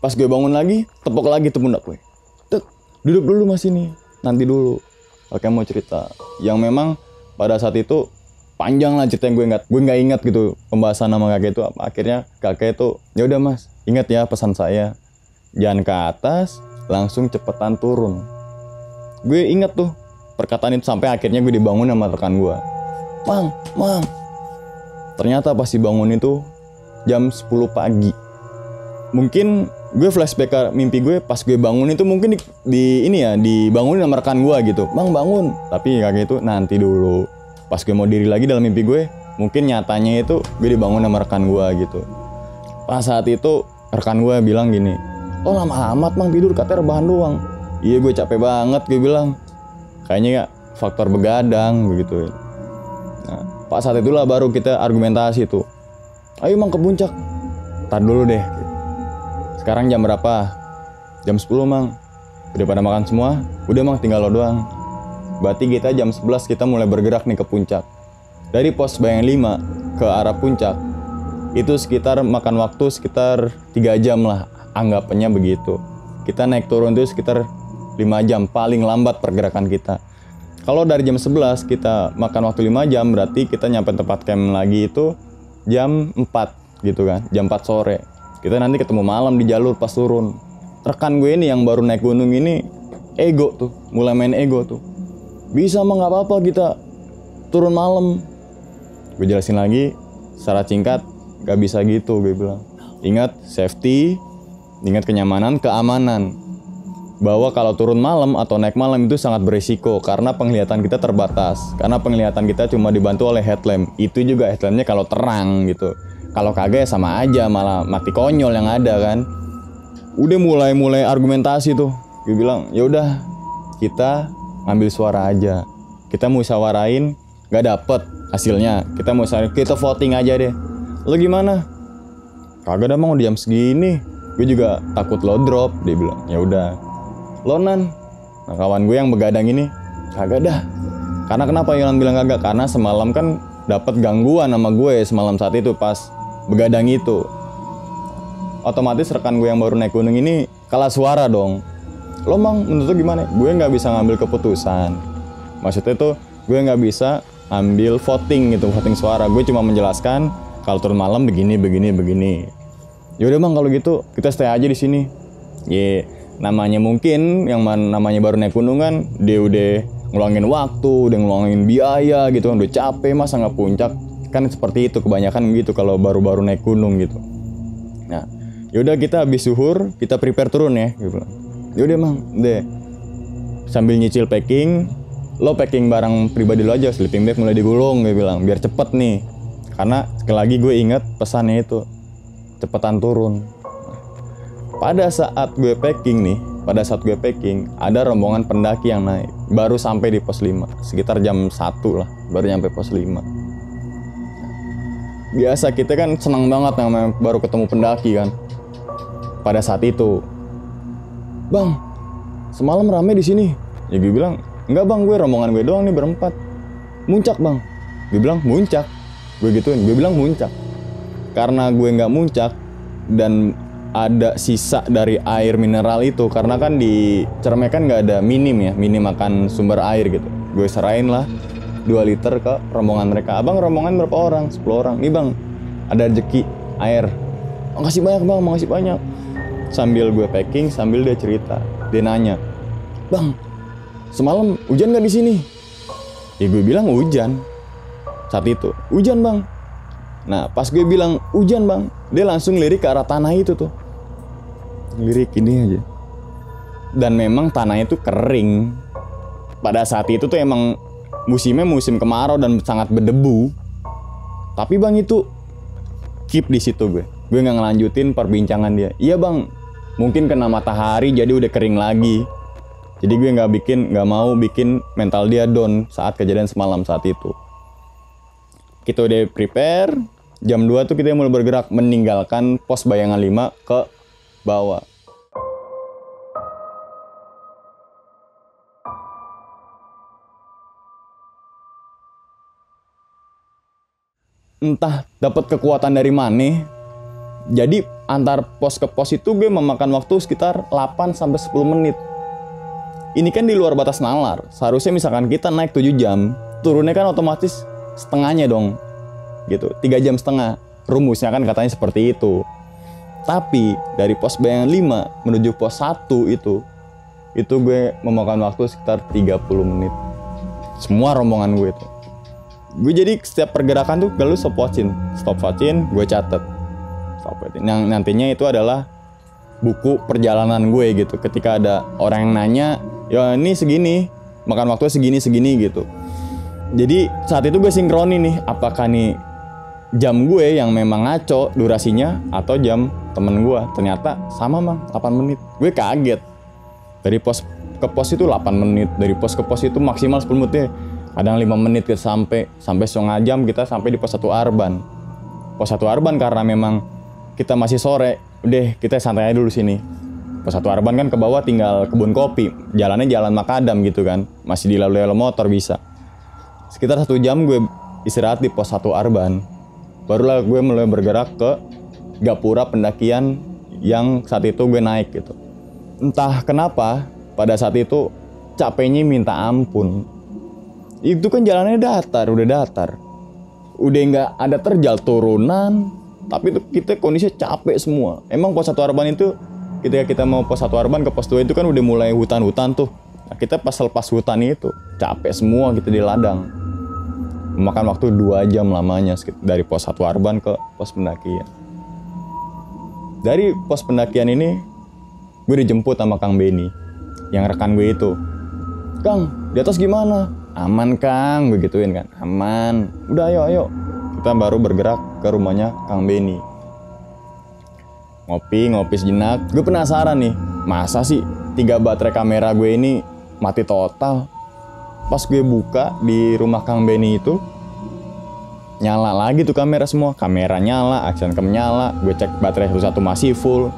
Pas gue bangun lagi tepok lagi tuh pundak gue. Tek, duduk dulu mas ini nanti dulu. Kakek mau cerita. Yang memang pada saat itu panjang lah cerita yang gue ingat. Gue nggak ingat gitu pembahasan nama kakek itu. Akhirnya kakek itu ya udah mas ingat ya pesan saya. Jangan ke atas langsung cepetan turun. Gue inget tuh perkataan itu sampai akhirnya gue dibangun sama rekan gue. Mang mang. Ternyata pas dibangun itu jam 10 pagi. Mungkin gue flashback ke mimpi gue pas gue bangun itu mungkin di, di ini ya dibangunin sama rekan gue gitu. Bang bangun. Tapi kakek itu nanti dulu. Pas gue mau diri lagi dalam mimpi gue mungkin nyatanya itu gue dibangun sama rekan gue gitu. Pas saat itu rekan gue bilang gini oh lama amat mang tidur? Katanya rebahan doang. Iya gue capek banget gue bilang kayaknya ya faktor begadang begitu nah pas saat itulah baru kita argumentasi tuh. Ayo mang ke puncak. Tar dulu deh. Sekarang jam berapa? Jam 10 mang. Udah pada makan semua? Udah mang tinggal lo doang. Berarti kita jam 11 kita mulai bergerak nih ke puncak. Dari pos bayang 5 ke arah puncak Itu sekitar makan waktu sekitar 3 jam lah Anggapannya begitu. Kita naik turun itu sekitar 5 jam Paling lambat pergerakan kita. Kalau dari jam 11 kita makan waktu 5 jam Berarti kita nyampe tempat camp lagi itu jam 4 gitu kan Jam 4 sore. Kita nanti ketemu malam di jalur pas turun. Rekan gue ini yang baru naik gunung ini ego tuh mulai main ego tuh. Bisa mah nggak apa-apa kita turun malam. Gue jelasin lagi secara singkat gak bisa gitu gue bilang. Ingat safety ingat kenyamanan keamanan bahwa kalau turun malam atau naik malam itu sangat berisiko karena penglihatan kita terbatas. Karena penglihatan kita cuma dibantu oleh headlamp. Itu juga headlampnya kalau terang gitu. Kalau kagak ya sama aja malah mati konyol yang ada kan. Udah mulai-mulai argumentasi tuh. Gue bilang ya udah kita ngambil suara aja. Kita musyawarain nggak dapet hasilnya. Kita mau kita voting aja deh. Lo gimana? Kagak ada mau diam segini. Gue juga takut lo drop. Dia bilang ya udah lo nan nah kawan gue yang begadang ini kagak dah. Karena kenapa Yonan bilang kagak? Karena semalam kan dapat gangguan sama gue semalam saat itu pas begadang itu. Otomatis rekan gue yang baru naik gunung ini kalah suara dong. Lo mang menurut gimana? Gue nggak bisa ngambil keputusan. Maksudnya tuh gue nggak bisa ambil voting gitu voting suara. Gue cuma menjelaskan kalau turun malam begini begini begini. Yaudah bang kalau gitu kita stay aja di sini. Ye namanya mungkin yang man- namanya baru naik gunung kan dia udah ngeluangin waktu udah ngeluangin biaya gitu kan udah capek masa nggak puncak? Kan seperti itu kebanyakan gitu kalau baru-baru naik gunung gitu. Nah yaudah kita habis suhur kita prepare turun ya gitu yaudah mang deh. Sambil nyicil packing lo packing barang pribadi lo aja sleeping bag mulai digulung gue bilang biar cepet nih. Karena sekali lagi gue inget pesannya itu cepetan turun pada saat gue packing nih pada saat gue packing ada rombongan pendaki yang naik baru sampai di pos 5 sekitar jam 1 lah baru nyampe pos 5 biasa kita kan senang banget namanya baru ketemu pendaki kan. Pada saat itu bang semalam rame di sini. Ya gue bilang enggak bang gue rombongan gue doang nih berempat. Muncak bang. Gue bilang muncak. Gue gituin gue bilang muncak. Karena gue nggak muncak dan ada sisa dari air mineral itu. Karena kan di Cerme kan nggak ada minim ya minim akan sumber air gitu. Gue serain lah 2 liter ke rombongan mereka. Abang rombongan berapa orang? 10 orang. Nih bang ada rezeki air. Makasih banyak bang makasih banyak. Sambil gue packing sambil dia cerita dia nanya bang semalam hujan nggak di sini? Ya gue bilang hujan. Saat itu hujan bang. Nah pas gue bilang hujan bang dia langsung lirik ke arah tanah itu tuh lirik ini aja. Dan memang tanahnya itu kering. Pada saat itu tuh emang musimnya musim kemarau dan sangat berdebu. Tapi bang itu keep di situ gue. Gue nggak ngelanjutin perbincangan dia. Iya bang. Mungkin kena matahari jadi udah kering lagi. Jadi gue nggak bikin nggak mau bikin mental dia down saat kejadian semalam saat itu. Kita udah prepare. Jam 2 tuh kita mulai bergerak meninggalkan pos bayangan 5 ke bawah entah dapat kekuatan dari mana. Jadi antar pos ke pos itu gue memakan waktu sekitar 8 sampai 10 menit. Ini kan di luar batas nalar. Seharusnya misalkan kita naik 7 jam turunnya kan otomatis setengahnya dong. Gitu tiga jam setengah. Rumusnya kan katanya seperti itu tapi dari pos bayangan 5 menuju pos 1 itu itu gue memakan waktu sekitar 30 menit. Semua rombongan gue itu. Gue jadi setiap pergerakan tuh gue stop watching stop watching gue catet. Stop watching. Yang nantinya itu adalah buku perjalanan gue gitu. Ketika ada orang yang nanya ya ini segini makan waktu segini segini gitu. Jadi saat itu gue sinkronin nih apakah nih jam gue yang memang ngaco durasinya atau jam temen gue ternyata sama mang 8 menit. Gue kaget. Dari pos ke pos itu 8 menit. Dari pos ke pos itu maksimal 10 menit ya. kadang 5 menit kita sampai sampai setengah jam kita sampai di pos 1 Arban. Pos 1 Arban karena memang kita masih sore. Udah kita santai aja dulu sini. Pos 1 Arban kan ke bawah tinggal kebun kopi. Jalannya jalan makadam gitu kan. Masih dilalui oleh motor bisa. Sekitar satu jam gue istirahat di pos 1 Arban barulah gue mulai bergerak ke gapura pendakian yang saat itu gue naik gitu. Entah kenapa pada saat itu capeknya minta ampun. Itu kan jalannya datar udah datar. Udah nggak ada terjal turunan tapi itu kita kondisi capek semua. Emang pos satu arban itu ketika kita mau pos satu arban ke pos 2 itu kan udah mulai hutan-hutan tuh. Nah, kita pas lepas hutan itu capek semua gitu di ladang memakan waktu dua jam lamanya dari pos satu arban ke pos pendakian. Dari pos pendakian ini gue dijemput sama Kang Beni yang rekan gue itu. Kang di atas gimana? Aman Kang begituin kan. Aman. Udah ayo ayo. Kita baru bergerak ke rumahnya Kang Beni ngopi ngopi sejenak. Gue penasaran nih masa sih tiga baterai kamera gue ini mati total pas gue buka di rumah Kang Benny itu nyala lagi tuh kamera semua. Kamera nyala action cam nyala gue cek baterai satu-satu masih full.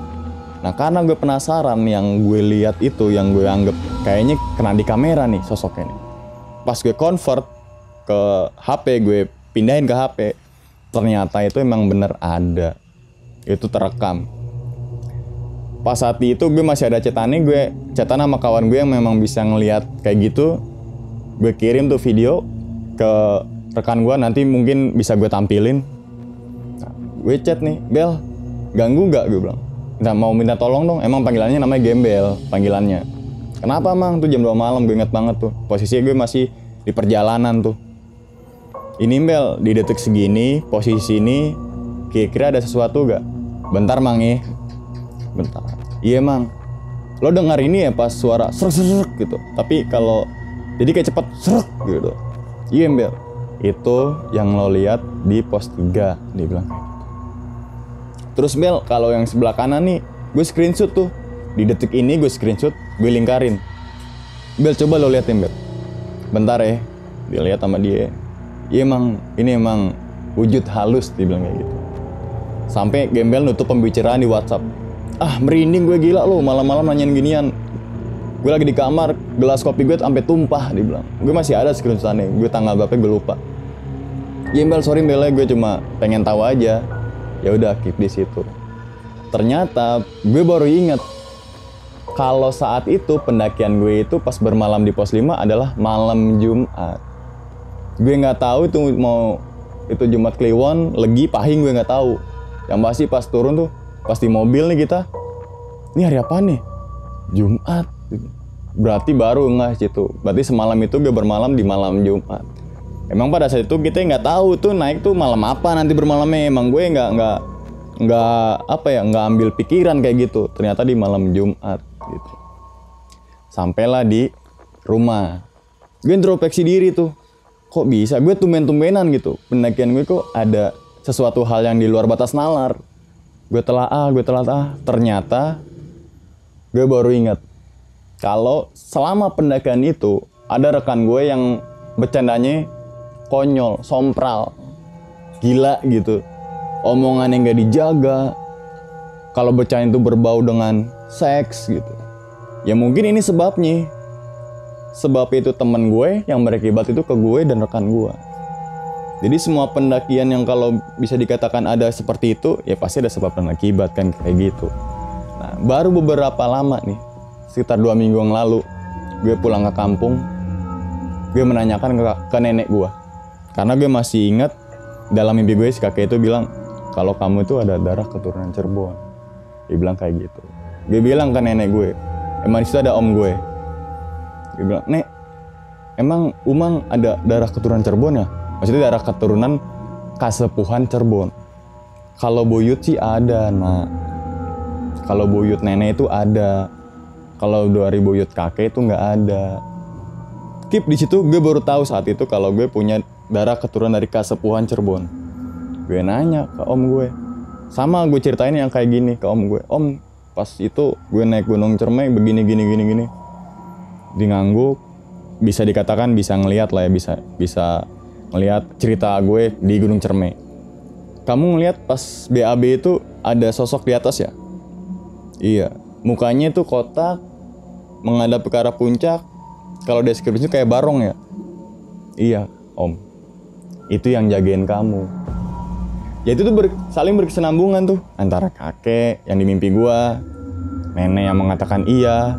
Nah karena gue penasaran yang gue lihat itu yang gue anggap kayaknya kena di kamera nih sosoknya nih. Pas gue convert ke HP gue pindahin ke HP ternyata itu emang bener ada. Itu terekam. Pas saat itu gue masih ada cetatannya gue cetan sama kawan gue yang memang bisa ngelihat kayak gitu gue kirim tuh video ke rekan gue nanti mungkin bisa gue tampilin. Nah, gue chat nih Bel ganggu nggak? Gue bilang. Nah mau minta tolong dong. Emang panggilannya namanya Gembel panggilannya. Kenapa mang? Tuh jam 2 malam gue inget banget tuh. Posisinya gue masih di perjalanan tuh. Ini Bel di detik segini posisi ini kira-kira ada sesuatu gak bentar mang ya. Bentar. Iya mang. Lo dengar ini ya pas suara serak serak gitu. Tapi kalau jadi kayak cepet serak gitu. Iya Bel itu yang lo lihat di pos 3 dia bilang kayak gitu. terus Bel kalau yang sebelah kanan nih gue screenshot tuh. Di detik ini gue screenshot gue lingkarin. Bel coba lo liatin Bel bentar ya dia lihat sama dia. Iya emang ini emang wujud halus dia bilang kayak gitu. Sampai gembel nutup pembicaraan di WhatsApp. Ah merinding gue gila lo malam-malam nanyain ginian gue lagi di kamar gelas kopi gue sampai tumpah dia bilang. Gue masih ada screenshotannya gue tanggal berapa gue lupa. Ya sorry Bel gue cuma pengen tahu aja. Ya udah keep di situ. Ternyata gue baru inget kalau saat itu pendakian gue itu pas bermalam di pos 5 adalah malam Jumat. Gue nggak tahu itu mau itu Jumat Kliwon legi pahing gue nggak tahu. Yang pasti pas turun tuh pas di mobil nih kita. Ini hari apa nih? Jumat berarti baru nggak situ berarti semalam itu gue bermalam di malam Jumat. Emang pada saat itu kita nggak tahu tuh naik tuh malam apa nanti bermalamnya. Emang gue nggak nggak nggak apa ya nggak ambil pikiran kayak gitu. Ternyata di malam Jumat gitu. Sampailah di rumah. Gue introspeksi diri tuh. Kok bisa? Gue tumben-tumbenan gitu. Pendakian gue kok ada sesuatu hal yang di luar batas nalar. Gue telah ah gue telah ah ternyata gue baru ingat kalau selama pendakian itu ada rekan gue yang bercandanya konyol sompral gila gitu. Omongan yang gak dijaga. Kalau bercanda itu berbau dengan seks gitu. Ya mungkin ini sebabnya. Sebab itu temen gue yang berakibat itu ke gue dan rekan gue. Jadi semua pendakian yang kalau bisa dikatakan ada seperti itu ya pasti ada sebab dan akibat kan kayak gitu. Nah baru beberapa lama nih sekitar dua minggu yang lalu gue pulang ke kampung gue menanyakan ke, ke nenek gue karena gue masih ingat dalam mimpi gue si kakek itu bilang kalau kamu itu ada darah keturunan Cirebon. Dia bilang kayak gitu. Gue bilang ke nenek gue emang di situ ada om gue? Dia bilang nek emang umang ada darah keturunan Cirebon ya? Maksudnya darah keturunan kasepuhan Cirebon. Kalau buyut sih ada nak. Kalau buyut nenek itu ada kalau dari buyut kakek itu nggak ada. Kip di situ gue baru tahu saat itu kalau gue punya darah keturunan dari kasepuhan Cirebon. Gue nanya ke om gue. Sama gue ceritain yang kayak gini ke om gue. Om pas itu gue naik gunung Cermai begini gini gini gini. Di bisa dikatakan bisa ngelihat lah ya bisa bisa ngelihat cerita gue di gunung Cermai. Kamu ngelihat pas BAB itu ada sosok di atas ya? Iya mukanya itu kotak menghadap ke arah puncak. Kalau deskripsinya kayak barong ya? Iya om. Itu yang jagain kamu. Ya itu tuh ber- saling berkesinambungan tuh. Antara kakek yang di mimpi gua nenek yang mengatakan iya.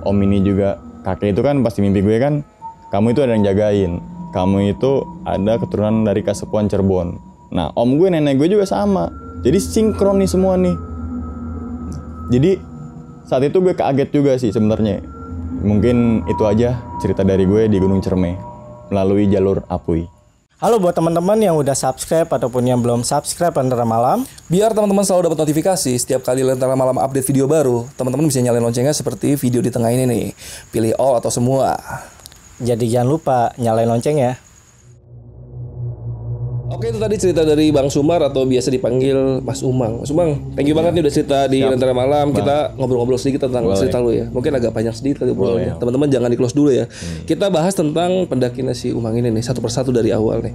Om ini juga kakek itu kan pasti mimpi gue kan kamu itu ada yang jagain. Kamu itu ada keturunan dari kasepuan Cirebon. Nah om gue nenek gue juga sama. Jadi sinkron nih semua nih. Jadi saat itu gue kaget juga sih sebenarnya mungkin itu aja cerita dari gue di Gunung Cermai melalui jalur Apui Halo buat teman-teman yang udah subscribe ataupun yang belum subscribe Lentera Malam. Biar teman-teman selalu dapat notifikasi setiap kali Lentera Malam update video baru, teman-teman bisa nyalain loncengnya seperti video di tengah ini nih. Pilih all atau semua. Jadi jangan lupa nyalain lonceng ya. Oke itu tadi cerita dari Bang Sumar atau biasa dipanggil Mas Umang. Mas Umang, thank you banget nih udah cerita di Lentera Malam. Kita ngobrol-ngobrol sedikit tentang cerita lu ya. Mungkin agak panjang sedikit kali obrolannya. Teman-teman jangan di close dulu ya. Kita bahas tentang pendakian si Umang ini nih satu persatu dari awal nih.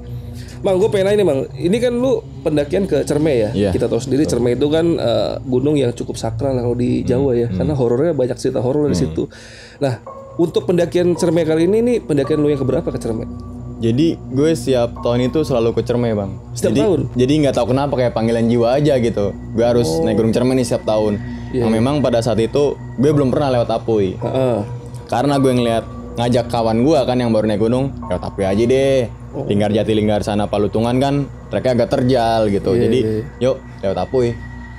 Bang, gue pengen nanya nih bang, ini kan lu pendakian ke Cerme ya. Iya. Kita tahu sendiri Cerme itu kan eh, gunung yang cukup sakral kalau di Jawa ya, karena horornya banyak cerita horor dari situ. Nah, untuk pendakian Cerme kali ini nih pendakian lu yang keberapa ke Cerme? Jadi gue setiap tahun itu selalu ke Cerme bang. Setiap jadi, tahun? Jadi nggak tahu kenapa kayak panggilan jiwa aja gitu. Gue harus naik gunung Cerme nih setiap tahun. Nah, memang pada saat itu gue belum pernah lewat Apuy. Heeh. Karena gue ngeliat ngajak kawan gue kan yang baru naik gunung, lewat Apuy aja deh. Linggar Jati Linggar sana Palutungan kan treknya agak terjal gitu. Jadi yuk lewat Apuy.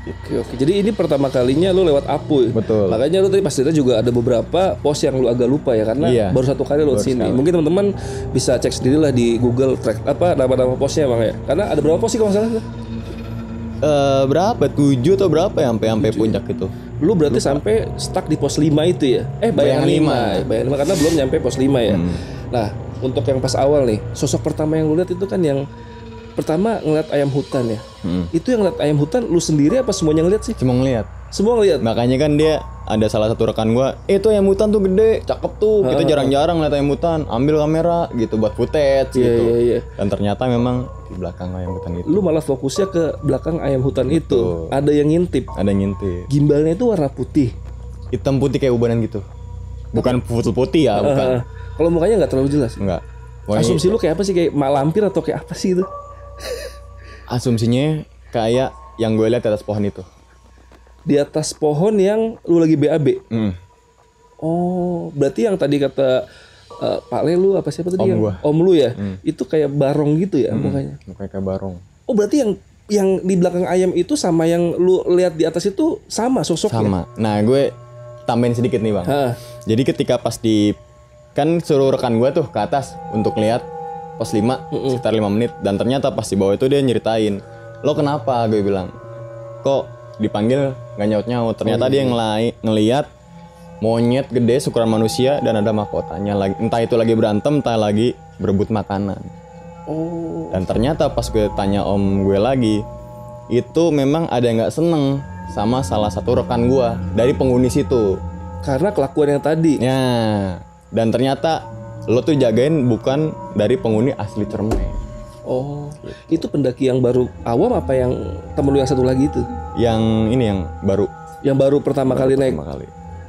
Oke oke. Jadi ini pertama kalinya lu lewat Apuy. Betul. Makanya lu tadi pas cerita juga ada beberapa pos yang lu agak lupa ya karena Iya. baru satu kali lewat sini. Mungkin teman-teman bisa cek sendiri lah di Google track apa nama-nama posnya bang ya. Karena ada berapa pos sih kalau salah? Eh berapa? Tujuh atau berapa ya sampai sampai puncak itu? Lu berarti sampai stuck di pos 5 itu ya? Eh bayangan Bayangan 5. Bayangan 5 karena belum nyampe pos 5 ya. Nah, untuk yang pas awal nih, sosok pertama yang lu lihat itu kan yang pertama ngeliat ayam hutan ya. Itu yang ngeliat ayam hutan lu sendiri apa semuanya ngeliat sih? Cuma ngeliat. Semua ngeliat. Makanya kan dia ada salah satu rekan gua, eh itu ayam hutan tuh gede, cakep tuh. Kita jarang-jarang lihat ayam hutan, ambil kamera gitu buat footage gitu. iya, iya. Dan ternyata memang di belakang ayam hutan itu Lu malah fokusnya ke belakang ayam hutan itu. Ada yang ngintip. ada yang ngintip. Gimbalnya itu warna putih. Hitam putih kayak ubanan gitu. Bukan putih putih ya, bukan. Kalau mukanya nggak terlalu jelas. Enggak. Asumsi lu kayak apa sih kayak mak lampir atau kayak apa sih itu? Asumsinya kayak yang gue lihat di atas pohon itu. Di atas pohon yang lu lagi BAB. Hmm. Oh, berarti yang tadi kata eh, Pak Le lu apa siapa tadi Om yang gua. Om lu ya? Itu kayak barong gitu ya mukanya. Mukanya kayak barong. Oh, berarti yang yang di belakang ayam itu sama yang lu lihat di atas itu sama sosoknya. Sama. Nah, gue tambahin sedikit nih, Bang. Hah. Jadi ketika pas di kan suruh rekan gue tuh ke atas untuk lihat pos 5 sekitar 5 menit. Dan ternyata pas di bawah itu dia nyeritain lo kenapa? Gue bilang kok dipanggil nggak nyaut nyaut ternyata dia ngelai ngeliat monyet gede ukuran manusia dan ada mahkotanya lagi. Entah itu lagi berantem entah lagi berebut makanan. Oh. dan ternyata pas gue tanya om gue lagi itu memang ada yang nggak seneng sama salah satu rekan gue dari penghuni situ. Karena kelakuan yang tadi. Ya, dan ternyata lo tuh jagain bukan dari penghuni asli Cerme. Oh. Itu pendaki yang baru awam apa yang temen lu yang satu lagi itu? Yang ini yang baru Yang baru pertama kali naik pertama kali.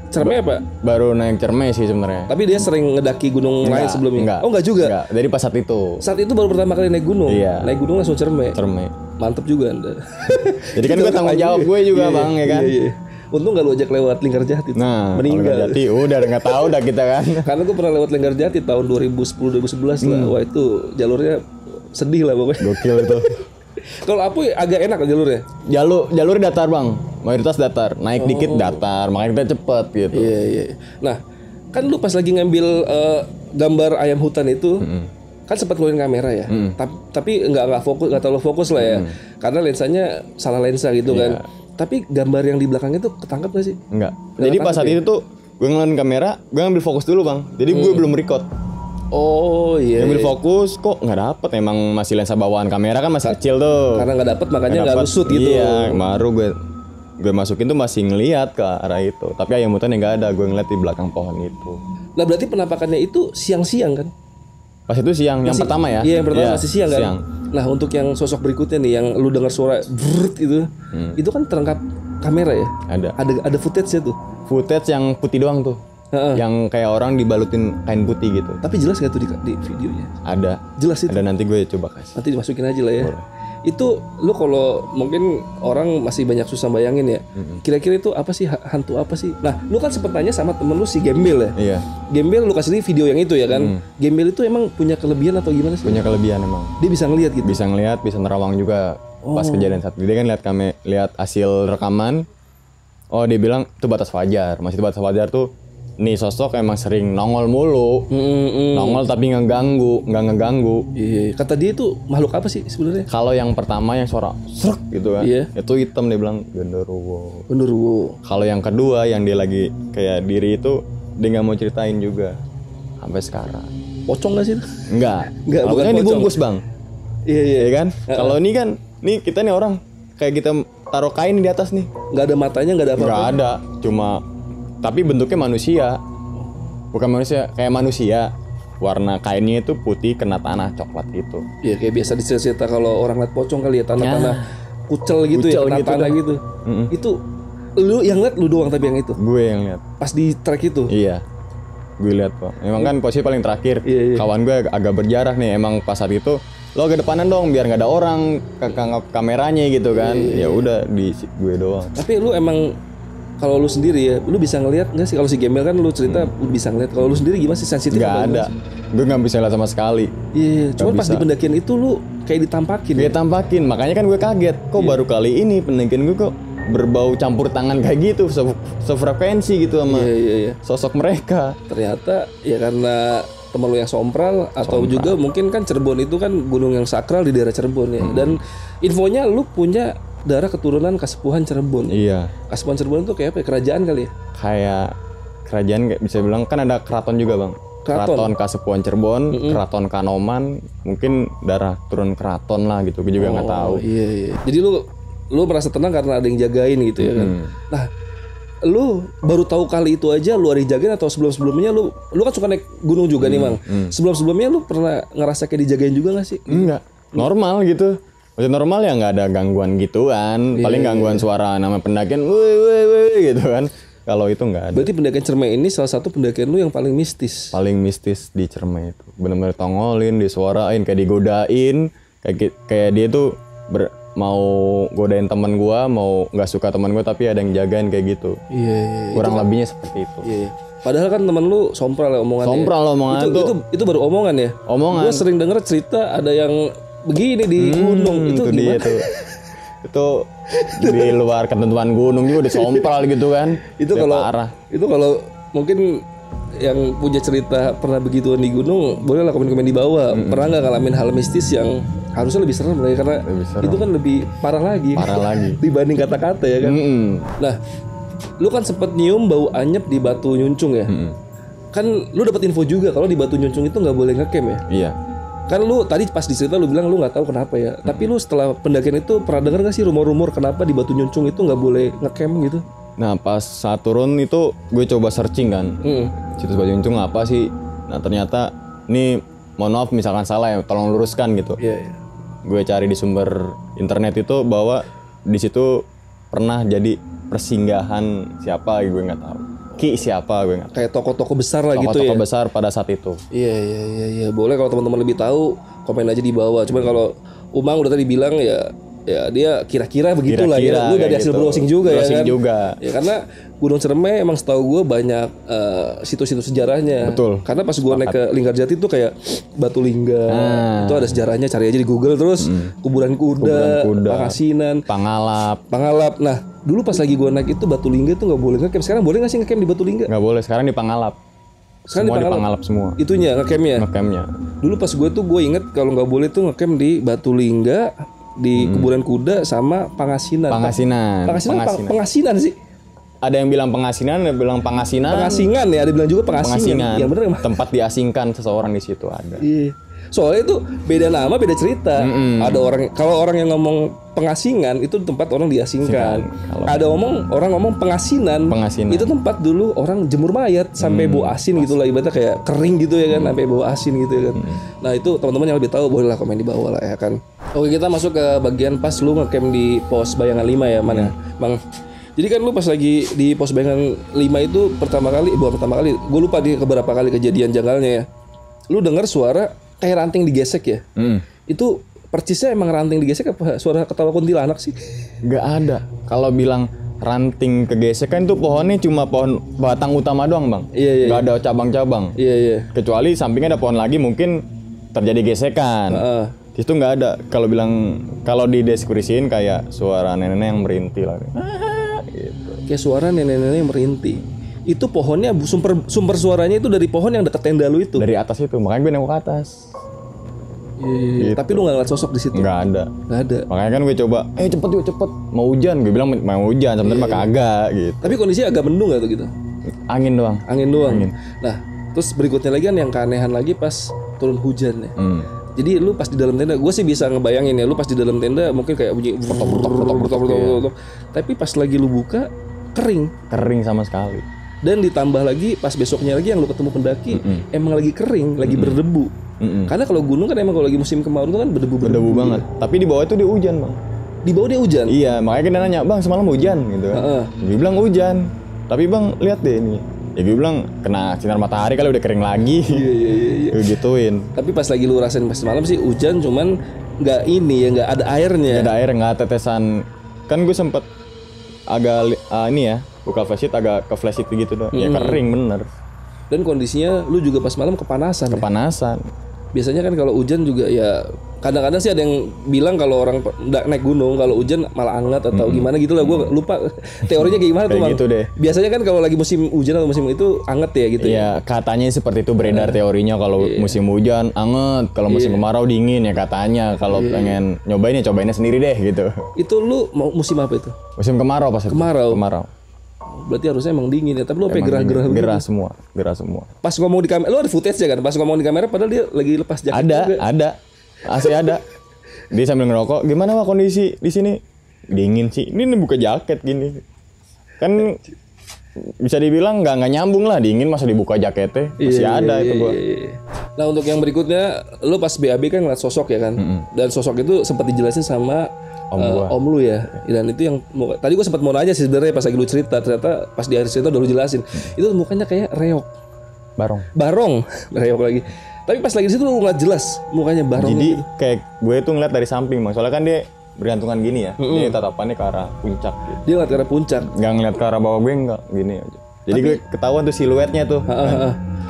Cerme apa? Baru naik Cerme sih sebenarnya. Tapi dia sering ngedaki gunung lain Enggak, sebelumnya. enggak. Oh enggak juga. Enggak, dari pas saat itu Saat itu baru pertama kali naik gunung. Iya. Naik gunung langsung cerme. Cerme. Mantep juga anda. Jadi kan gue tanggung jawab gue juga bang ya kan. Iya, iya. Untung gak lu ajak lewat Lingkar Jati. Nah, meninggal. Jadi udah nggak tahu dah kita kan. Karena gue pernah lewat Lingkar Jati tahun 2010 2011 lah. Hmm. Wah itu jalurnya sedih lah pokoknya. Gokil itu. Kalau Apuy agak enak jalurnya. Jalur jalur datar bang, mayoritas datar. Naik dikit datar, makanya kita cepet gitu. Oh. Iya iya. Nah, kan lu pas lagi ngambil eh, gambar ayam hutan itu, kan sempat ngeluarin kamera ya. Tapi tapi nggak nggak fokus nggak terlalu fokus lah ya. Karena lensanya salah lensa gitu kan. Tapi gambar yang di belakang itu ketangkep gak sih? Enggak. Jadi pas saat itu tuh gue ngelain kamera, gue ngambil fokus dulu bang. Jadi gue belum record. Oh iya. Ngambil fokus kok nggak dapet emang masih lensa bawaan kamera kan masih kecil tuh. Karena nggak dapet makanya nggak lusut gitu. Iya, baru gue gue masukin tuh masih ngeliat ke arah itu. Tapi ayam hutan yang nggak ada, gue ngeliat di belakang pohon itu. Nah berarti penampakannya itu siang-siang kan? Pas itu siang, yang pertama ya? Iya yang pertama Iya, masih siang kan. Siang. Nah untuk yang sosok berikutnya nih yang lu dengar suara brrrt itu, itu kan terangkap kamera ya. Ada. Ada ada footage-nya tuh. Footage yang putih doang tuh. Heeh. Yang kayak orang dibalutin kain putih gitu. Tapi jelas gak tuh di, di videonya? Ada. Jelas itu. Ada nanti gue coba kasih. Nanti dimasukin aja lah ya. Itu lu kalau mungkin orang masih banyak susah bayangin ya. Kira-kira itu apa sih ha- hantu apa sih? Nah, lu kan sempet tanya sama temen lu si Gembel ya. Iya, Gembel lu kasih video yang itu ya kan. Gembel itu emang punya kelebihan atau gimana sih? punya kelebihan emang. Dia bisa ngelihat gitu. bisa ngelihat bisa nerawang juga pas Oh. kejadian saat itu. dia kan lihat kami lihat hasil rekaman oh dia bilang itu batas wajar masih batas wajar tuh nih sosok emang sering nongol mulu Mm-mm. nongol tapi ngeganggu nggak ngeganggu Iya, kata dia itu makhluk apa sih sebenarnya? kalau yang pertama yang suara serak gitu kan Iya. itu hitam dia bilang genderuwo Genderuwo. kalau yang kedua yang dia lagi kayak diri itu dia nggak mau ceritain juga sampai sekarang Pocong gak sih? itu? enggak Nggak, bukan pocong. dibungkus bang Iya iya. ya kan? Kalau ini kan, nih kita nih orang kayak kita taruh kain di atas nih. Nggak ada matanya, nggak ada apa-apa. Nggak ada, cuma tapi bentuknya manusia. Bukan manusia, kayak manusia. Warna kainnya itu putih kena tanah coklat gitu. Iya kayak biasa dicerita kalau orang lihat pocong kali ya tanah-tanah kucel gitu Kucel ya, kena gitu tanah gitu. Itu lu yang lihat lu doang tapi yang itu. Gue yang lihat. Pas di track itu. Iya. Gue lihat kok. Emang kan posisi paling terakhir. Iya, iya. Kawan gue ag- agak berjarak nih. Emang pas saat itu lo ke depanan dong biar nggak ada orang ke kameranya gitu kan. Iya, Ya udah di gue doang. Tapi lu emang kalau lu sendiri ya, lu bisa ngelihat nggak sih kalau si Gembel kan lu cerita lu bisa ngelihat. Kalau lu sendiri gimana sih sensitif? Apa ada. Gue nggak bisa lihat sama sekali. Iya, iya. cuman pas di pendakian itu lu kayak ditampakin. Dia ya? tampakin. Makanya kan gue kaget. Kok Iya. baru kali ini pendakian gue kok berbau campur tangan kayak gitu. Se- sefrekuensi gitu sama Iya, iya, iya. sosok mereka. Ternyata ya karena teman lu yang sompral atau juga mungkin kan Cirebon itu kan gunung yang sakral di daerah Cirebon ya. Dan infonya lu punya darah keturunan Kasepuhan Cirebon. Iya. Kasepuhan Cirebon itu kayak apa ya? Kerajaan kali ya? kayak kerajaan bisa bilang kan ada keraton juga bang Keraton. Kasepuan Cirebon keraton Kanoman mungkin darah turun keraton lah gitu gue juga nggak tahu Oh, iya iya. Jadi lu lu merasa tenang karena ada yang jagain gitu ya kan. Nah, lu baru tahu kali itu aja lu ada jagain atau sebelum-sebelumnya lu lu kan suka naik gunung juga nih, Mang. Sebelum-sebelumnya lu pernah ngerasa kayak dijagain juga gak sih? enggak normal gitu Maksudnya normal ya nggak ada gangguan gituan paling gangguan suara nama pendakian woi woi woi gitu kan kalau itu nggak ada Berarti pendakian Cermai ini salah satu pendakian lu yang paling mistis. paling mistis di Cermai itu bener-bener tongolin disuarain kayak digodain kayak kayak dia tuh ber- mau godain teman gua mau nggak suka teman gua tapi ada yang jagain kayak gitu Iya, iya, iya. kurang lebihnya seperti itu Iya, iya. Padahal kan temen lu sompral ya omongannya. Sompral omongan itu, tuh. itu, itu baru omongan ya. Omongan. Gue sering denger cerita ada yang begini di gunung. Hmm, itu, itu dia gimana? tuh. Itu di luar ketentuan gunung juga disompral gitu kan. Itu Udah kalau parah. itu kalau mungkin yang punya cerita pernah begituan di gunung boleh lah komen-komen di bawah. Pernah nggak ngalamin hal mistis yang harusnya lebih serem ya karena Lebih serem. itu kan lebih parah lagi. Parah lagi. Dibanding kata-kata ya kan? Mm-mm. nah lu kan sempet nyium bau anyep di batu nyuncung ya? Kan lu dapat info juga kalau di batu nyuncung itu nggak boleh ngecamp ya? Iya kan lu tadi pas dicerita lu bilang lu nggak tahu kenapa ya. Tapi lu setelah pendakian itu pernah dengar gak sih rumor-rumor kenapa di batu nyuncung itu nggak boleh ngecamp gitu? Nah pas saat turun itu gue coba searching kan. Hmm. situs baju uncung apa sih? Nah ternyata ini mohon maaf misalkan salah ya tolong luruskan gitu. Iya, iya. gue cari di sumber internet itu bahwa di situ pernah jadi persinggahan siapa gue nggak tahu ki siapa gue nggak kayak toko-toko besar lah gitu ya tokoh-tokoh besar pada saat itu Iya iya iya iya boleh kalau teman-teman lebih tahu komen aja di bawah. Cuman kalau Umang udah tadi bilang ya ya dia kira-kira begitulah Kira-kira ya. Lu dari hasil gitu. browsing juga Browsing ya kan. juga. Ya karena Gunung Cermai emang setahu gue banyak eh, situs-situs sejarahnya. Betul. Karena pas gue naik ke Linggarjati tuh kayak Batu Lingga. Ah. Itu ada sejarahnya cari aja di Google terus kuburan kuda, Kuburan kuda. Pangasinan, pangalap Pangalap. Nah, dulu pas lagi gue naik itu Batu Lingga itu nggak boleh ngecamp. Sekarang boleh nggak sih ngecamp di Batu Lingga? nggak boleh sekarang di pangalap Sekarang semua di Pangalap. semua Itunya ngecampnya. ngecampnya Dulu pas gue tuh gue inget kalau nggak boleh tuh ngecamp di Batu Lingga, di kuburan kuda sama Pangasinan. pangasinan Pangasinan, Pang- pangasinan Pengasinan sih. Ada yang bilang pengasinan ada yang bilang pangasinan Pengasingan ya, ada yang bilang juga pengasingan. pengasingan Yang bener tempat diasingkan seseorang di situ ada Iya. Soalnya itu beda nama, beda cerita. Ada orang kalau orang yang ngomong pengasingan itu tempat orang diasingkan. Kalau- Ada ngomong orang ngomong pengasinan. Pengasinan. Itu tempat dulu orang jemur mayat sampai bau asin gitu lah ibaratnya kayak kering gitu ya kan, sampai bau asin gitu ya kan. Nah, itu teman-teman yang lebih tahu boleh lah komen di bawah lah ya kan. Oke, kita masuk ke bagian pas lu ngecamp di pos bayangan 5 ya, mana? Bang jadi kan lu pas lagi di pos bayangan 5 itu pertama kali, bukan pertama kali, gue lupa di beberapa kali kejadian janggalnya ya. Lu dengar suara kayak ranting digesek ya? Hmm. Itu percisnya emang ranting digesek apa suara ketawa kuntilanak sih? nggak ada kalau bilang ranting kegesek kan itu pohonnya cuma pohon batang utama doang bang Iya, iya, nggak ada cabang-cabang Iya iya. kecuali sampingnya ada pohon lagi mungkin terjadi gesekan Heeh. di situ nggak ada kalau bilang kalau dideskripsiin kayak suara nenek yang merintih lah gitu. Kayak suara nenek-nenek merintih. Itu pohonnya sumber sumber suaranya itu dari pohon yang deket tenda lu itu. dari atas itu makanya gue nengok ke atas Iya, iya, iya. Tapi lu gak ngeliat sosok di situ. nggak ada Gak ada. makanya kan gue coba eh cepet yuk cepet mau hujan gue bilang mau hujan sebenarnya mah kagak gitu Tapi kondisinya agak mendung gak tuh gitu? angin doang Angin doang. Nah, terus berikutnya lagi kan yang keanehan lagi pas turun hujan ya. hmm. Jadi lu pas di dalam tenda, gue sih bisa ngebayangin ya, lu pas di dalam tenda mungkin kayak bunyi protok protok. Tapi pas lagi lu buka kering Kering sama sekali. dan ditambah lagi pas besoknya lagi yang lu ketemu pendaki emang lagi kering, lagi berdebu. Mm-mm. Karena kalau gunung kan emang kalau lagi musim kemarau itu kan berdebu Berdebu banget. Tapi di bawah itu dia hujan bang. Di bawah dia hujan. Iya, makanya kita nanya, bang semalam hujan gitu. Heeh. Dia bilang hujan. Tapi bang lihat deh ini. Ya gue bilang kena sinar matahari kali udah kering lagi. Iya iya iya. iya. Gue gituin. Tapi pas lagi lu rasain pas malam sih hujan cuman nggak ini ya nggak ada airnya. Ada air nggak tetesan. Kan gue sempet agak ah, ini ya buka flashit agak ke flashit gitu doang. Ya kering bener. Dan kondisinya lu juga pas malam kepanasan. ya? Kepanasan. Biasanya kan kalau hujan juga ya kadang-kadang sih ada yang bilang kalau orang naik gunung kalau hujan malah hangat atau gimana gitu lah gue lupa teorinya kayak gimana tuh Kayak gitu deh. Biasanya kan kalau lagi musim hujan atau musim itu hangat ya gitu. ya. Iya katanya seperti itu beredar teorinya kalau musim hujan anget, kalau musim kemarau dingin ya katanya. Kalau pengen nyobain ya cobainnya sendiri deh gitu. Itu lu mau musim apa itu? Musim kemarau pas. Kemarau. Kemarau. Berarti harusnya emang dingin ya. Tapi lu sampai gerah-gerah begitu. Gerah semua, gerah semua. Pas ngomong di kamera, lu ada footage ya kan? Pas ngomong di kamera padahal dia lagi lepas jaket Ada, juga. ada. Asli ada. Dia sambil ngerokok, gimana wah kondisi di sini? Dingin sih. Ini nih buka jaket gini. Kan bisa dibilang nggak nggak nyambung lah dingin masa dibuka jaketnya masih Iya, ada iya, itu iya, gua iya, iya. Nah untuk yang berikutnya, lu pas BAB kan ngeliat sosok ya kan, dan sosok itu sempat dijelasin sama Om gua. om lu ya, dan itu yang tadi gue sempat mau nanya sih sebenarnya pas lagi lu cerita, ternyata pas di akhir cerita udah lu jelasin, itu mukanya kayak reok, barong barong, reok lagi. Tapi pas lagi di situ lu ngeliat jelas mukanya barong. jadi kayak gue tuh ngeliat dari samping bang. Soalnya kan dia bergantungan gini ya. Dia tatapannya ke arah puncak gitu. Dia ngeliat ke arah puncak. nggak ngeliat ke arah bawah gue nggak. Gini aja. Jadi gue ketahuan tuh siluetnya tuh.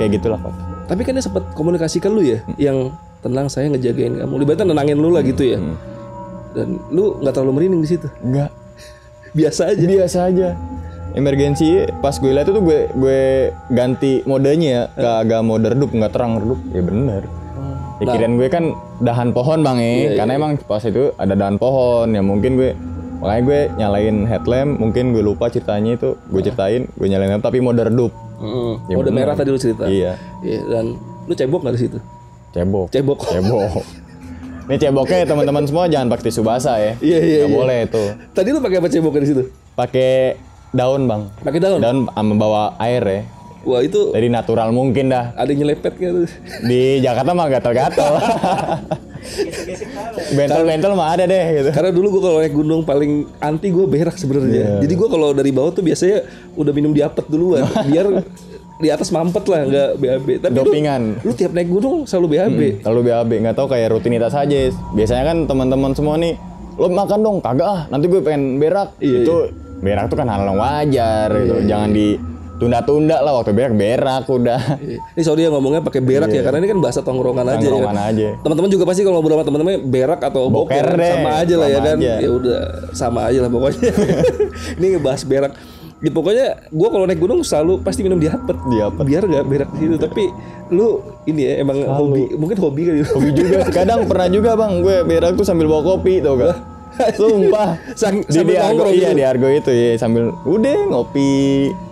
Kayak gitulah pak. Tapi kan dia sempat komunikasi ke lu ya, yang tenang saya ngejagain kamu. Libatnya nenangin lu lah gitu ya. Dan lu nggak terlalu merinding di situ. nggak. Biasa aja. biasa aja emergensi pas gue lihat itu gue gue ganti modenya ya. Ke agak mode redup nggak terang redup ya bener. Ya kirain gue kan dahan pohon bang ya karena emang pas itu ada dahan pohon ya mungkin gue makanya gue nyalain headlamp mungkin gue lupa ceritanya itu. Gue ceritain gue nyalain tapi mode redup Mm. Ya Mode bener. merah tadi lu cerita. iya. Iya, dan lu cebok nggak di situ? cebok. Cebok. cebok. Ini ceboknya teman-teman semua jangan pakai tisu basah ya. Iya, iya, Nggak iya. boleh itu. Tadi lu pakai apa cebok di situ? pakai daun bang Pakai daun. daun sama bawa air ya Wah, itu Jadi natural mungkin dah. ada nyelepet gitu. Di Jakarta mah gatal-gatal. Bentol-bentol mah ada deh gitu. Karena dulu gua kalau naik gunung paling anti gua berak Iya. sebenarnya. Jadi gua kalau dari bawah tuh biasanya udah minum diapet duluan biar di atas mampet lah nggak BAB. Tapi lu- Dopingan. Lu, tiap naik gunung selalu BAB. Kalau BAB nggak tahu kayak rutinitas aja. Biasanya kan teman-teman semua nih, lo makan dong, kagak ah. Nanti gue pengen berak. itu berak tuh kan hal yang wajar gitu. Jangan ditunda-tunda lah waktu berak berak udah. Ini sorry ya ngomongnya pakai berak ya karena ini kan bahasa tongkrongan aja ya. Iya. Tongkrongan aja. Teman-teman juga pasti kalau ngobrol sama teman-teman berak atau boker, Boker deh, sama aja lah ya sama kan. aja. Ya udah sama aja lah pokoknya. ini ngebahas berak. Ya, pokoknya gue kalau naik gunung selalu pasti minum diapet. Diapet. Biar gak berak di situ. Tapi lu ini ya emang hobi, mungkin hobi kan Hobi juga. Kadang pernah juga bang, gue berak tuh sambil bawa kopi tau gak? Sumpah. Sang- di, sambil di Argo, iya gitu. di Argo itu ya sambil udah ngopi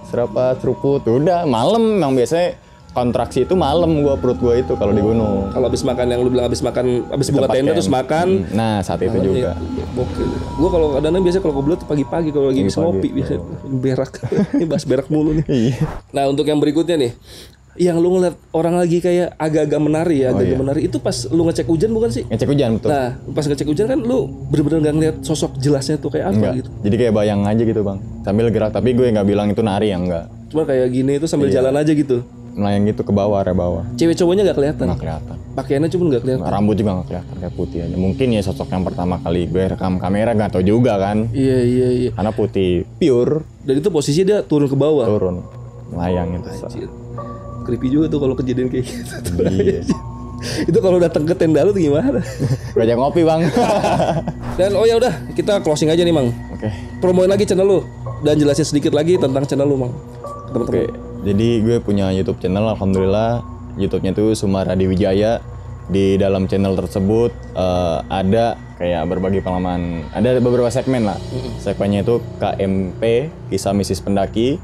serapat seruput udah malam emang biasanya kontraksi itu malam gua perut gua itu kalau di gunung Kalau habis makan yang lu bilang habis makan habis buka tenda terus makan. nah saat itu juga Bokil. Gue kalau kadang-kadang biasa kalau goblok tuh pagi-pagi kalau lagi bisa ngopi biasa berak. Ini bahas berak mulu nih. iya Nah untuk yang berikutnya nih, yang lu ngeliat orang lagi kayak agak-agak menari ya, agak-agak menari itu pas lu ngecek hujan bukan sih? ngecek hujan betul Nah pas ngecek hujan kan lu bener-bener nggak ngeliat sosok jelasnya tuh kayak apa enggak gitu. jadi kayak bayang aja gitu bang sambil gerak tapi gue nggak bilang itu nari ya enggak Cuma kayak gini itu sambil jalan aja gitu. melayang gitu ke bawah area bawah Cewek cowoknya nggak kelihatan. nggak kelihatan Pakaiannya cuma nggak kelihatan. rambut juga nggak kelihatan kayak putih aja mungkin ya sosok yang pertama kali gue rekam kamera nggak tahu juga kan Iya iya iya. karena putih pure Dan itu posisinya dia turun ke bawah. turun melayang itu Anjir. Creepy juga tuh kalau kejadian kayak gitu. Iya. itu kalau datang ke tenda lu tuh gimana? ajak ngopi bang Dan oh ya udah, kita closing aja nih, Mang. oke Promoin lagi channel lu dan jelasin sedikit lagi tentang channel lu, Mang. Teman-teman. Oke, jadi gue punya YouTube channel, alhamdulillah. YouTube-nya itu Sumara di Wijaya. Di dalam channel tersebut eh, ada kayak berbagi pengalaman, ada beberapa segmen lah. Segmennya itu KMP, kisah misis pendaki.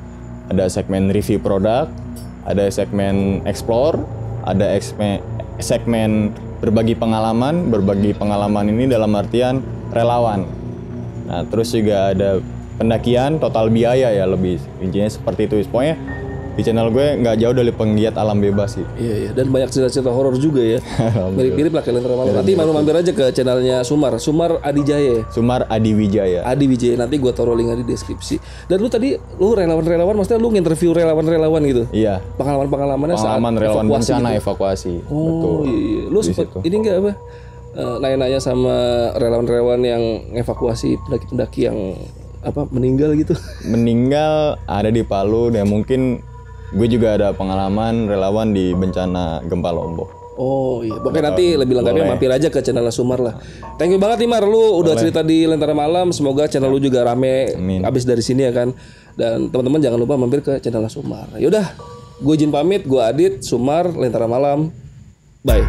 Ada segmen review produk, ada segmen explore, ada segmen berbagi pengalaman, berbagi pengalaman ini dalam artian relawan. Nah, terus juga ada pendakian total biaya ya lebih intinya seperti itu. Pokoknya di channel gue nggak jauh dari penggiat alam bebas sih. Iya iya dan banyak cerita-cerita horor juga ya. Mirip-mirip lah Lentera Malam. Nanti malu mampir aja ke channelnya Sumar, Sumar Adi Jaya. Sumar Adi Wijaya. Adi Wijaya nanti gua taruh linknya di deskripsi. Dan lu tadi lu relawan-relawan maksudnya lu nginterview relawan-relawan gitu. Iya. Pengalaman-pengalamannya saat Pengalaman relawan evakuasi bencana gitu. evakuasi. Oh Betul. iya, iya. Lu sempet ini enggak apa? eh, nanya-nanya sama relawan-relawan yang evakuasi pendaki-pendaki yang apa meninggal gitu. Meninggal ada di Palu dan mungkin gue juga ada pengalaman relawan di bencana gempa Lombok. Oh iya, pokoknya nanti lebih lengkapnya mampir aja ke channel Sumar lah. Thank you banget nih Mar, lu udah cerita di Lentera Malam. Semoga channel lu juga rame abis dari sini ya kan. Dan teman-teman jangan lupa mampir ke channel Sumar. Yaudah, gue izin pamit, gue Adit, Sumar, Lentera Malam. Bye.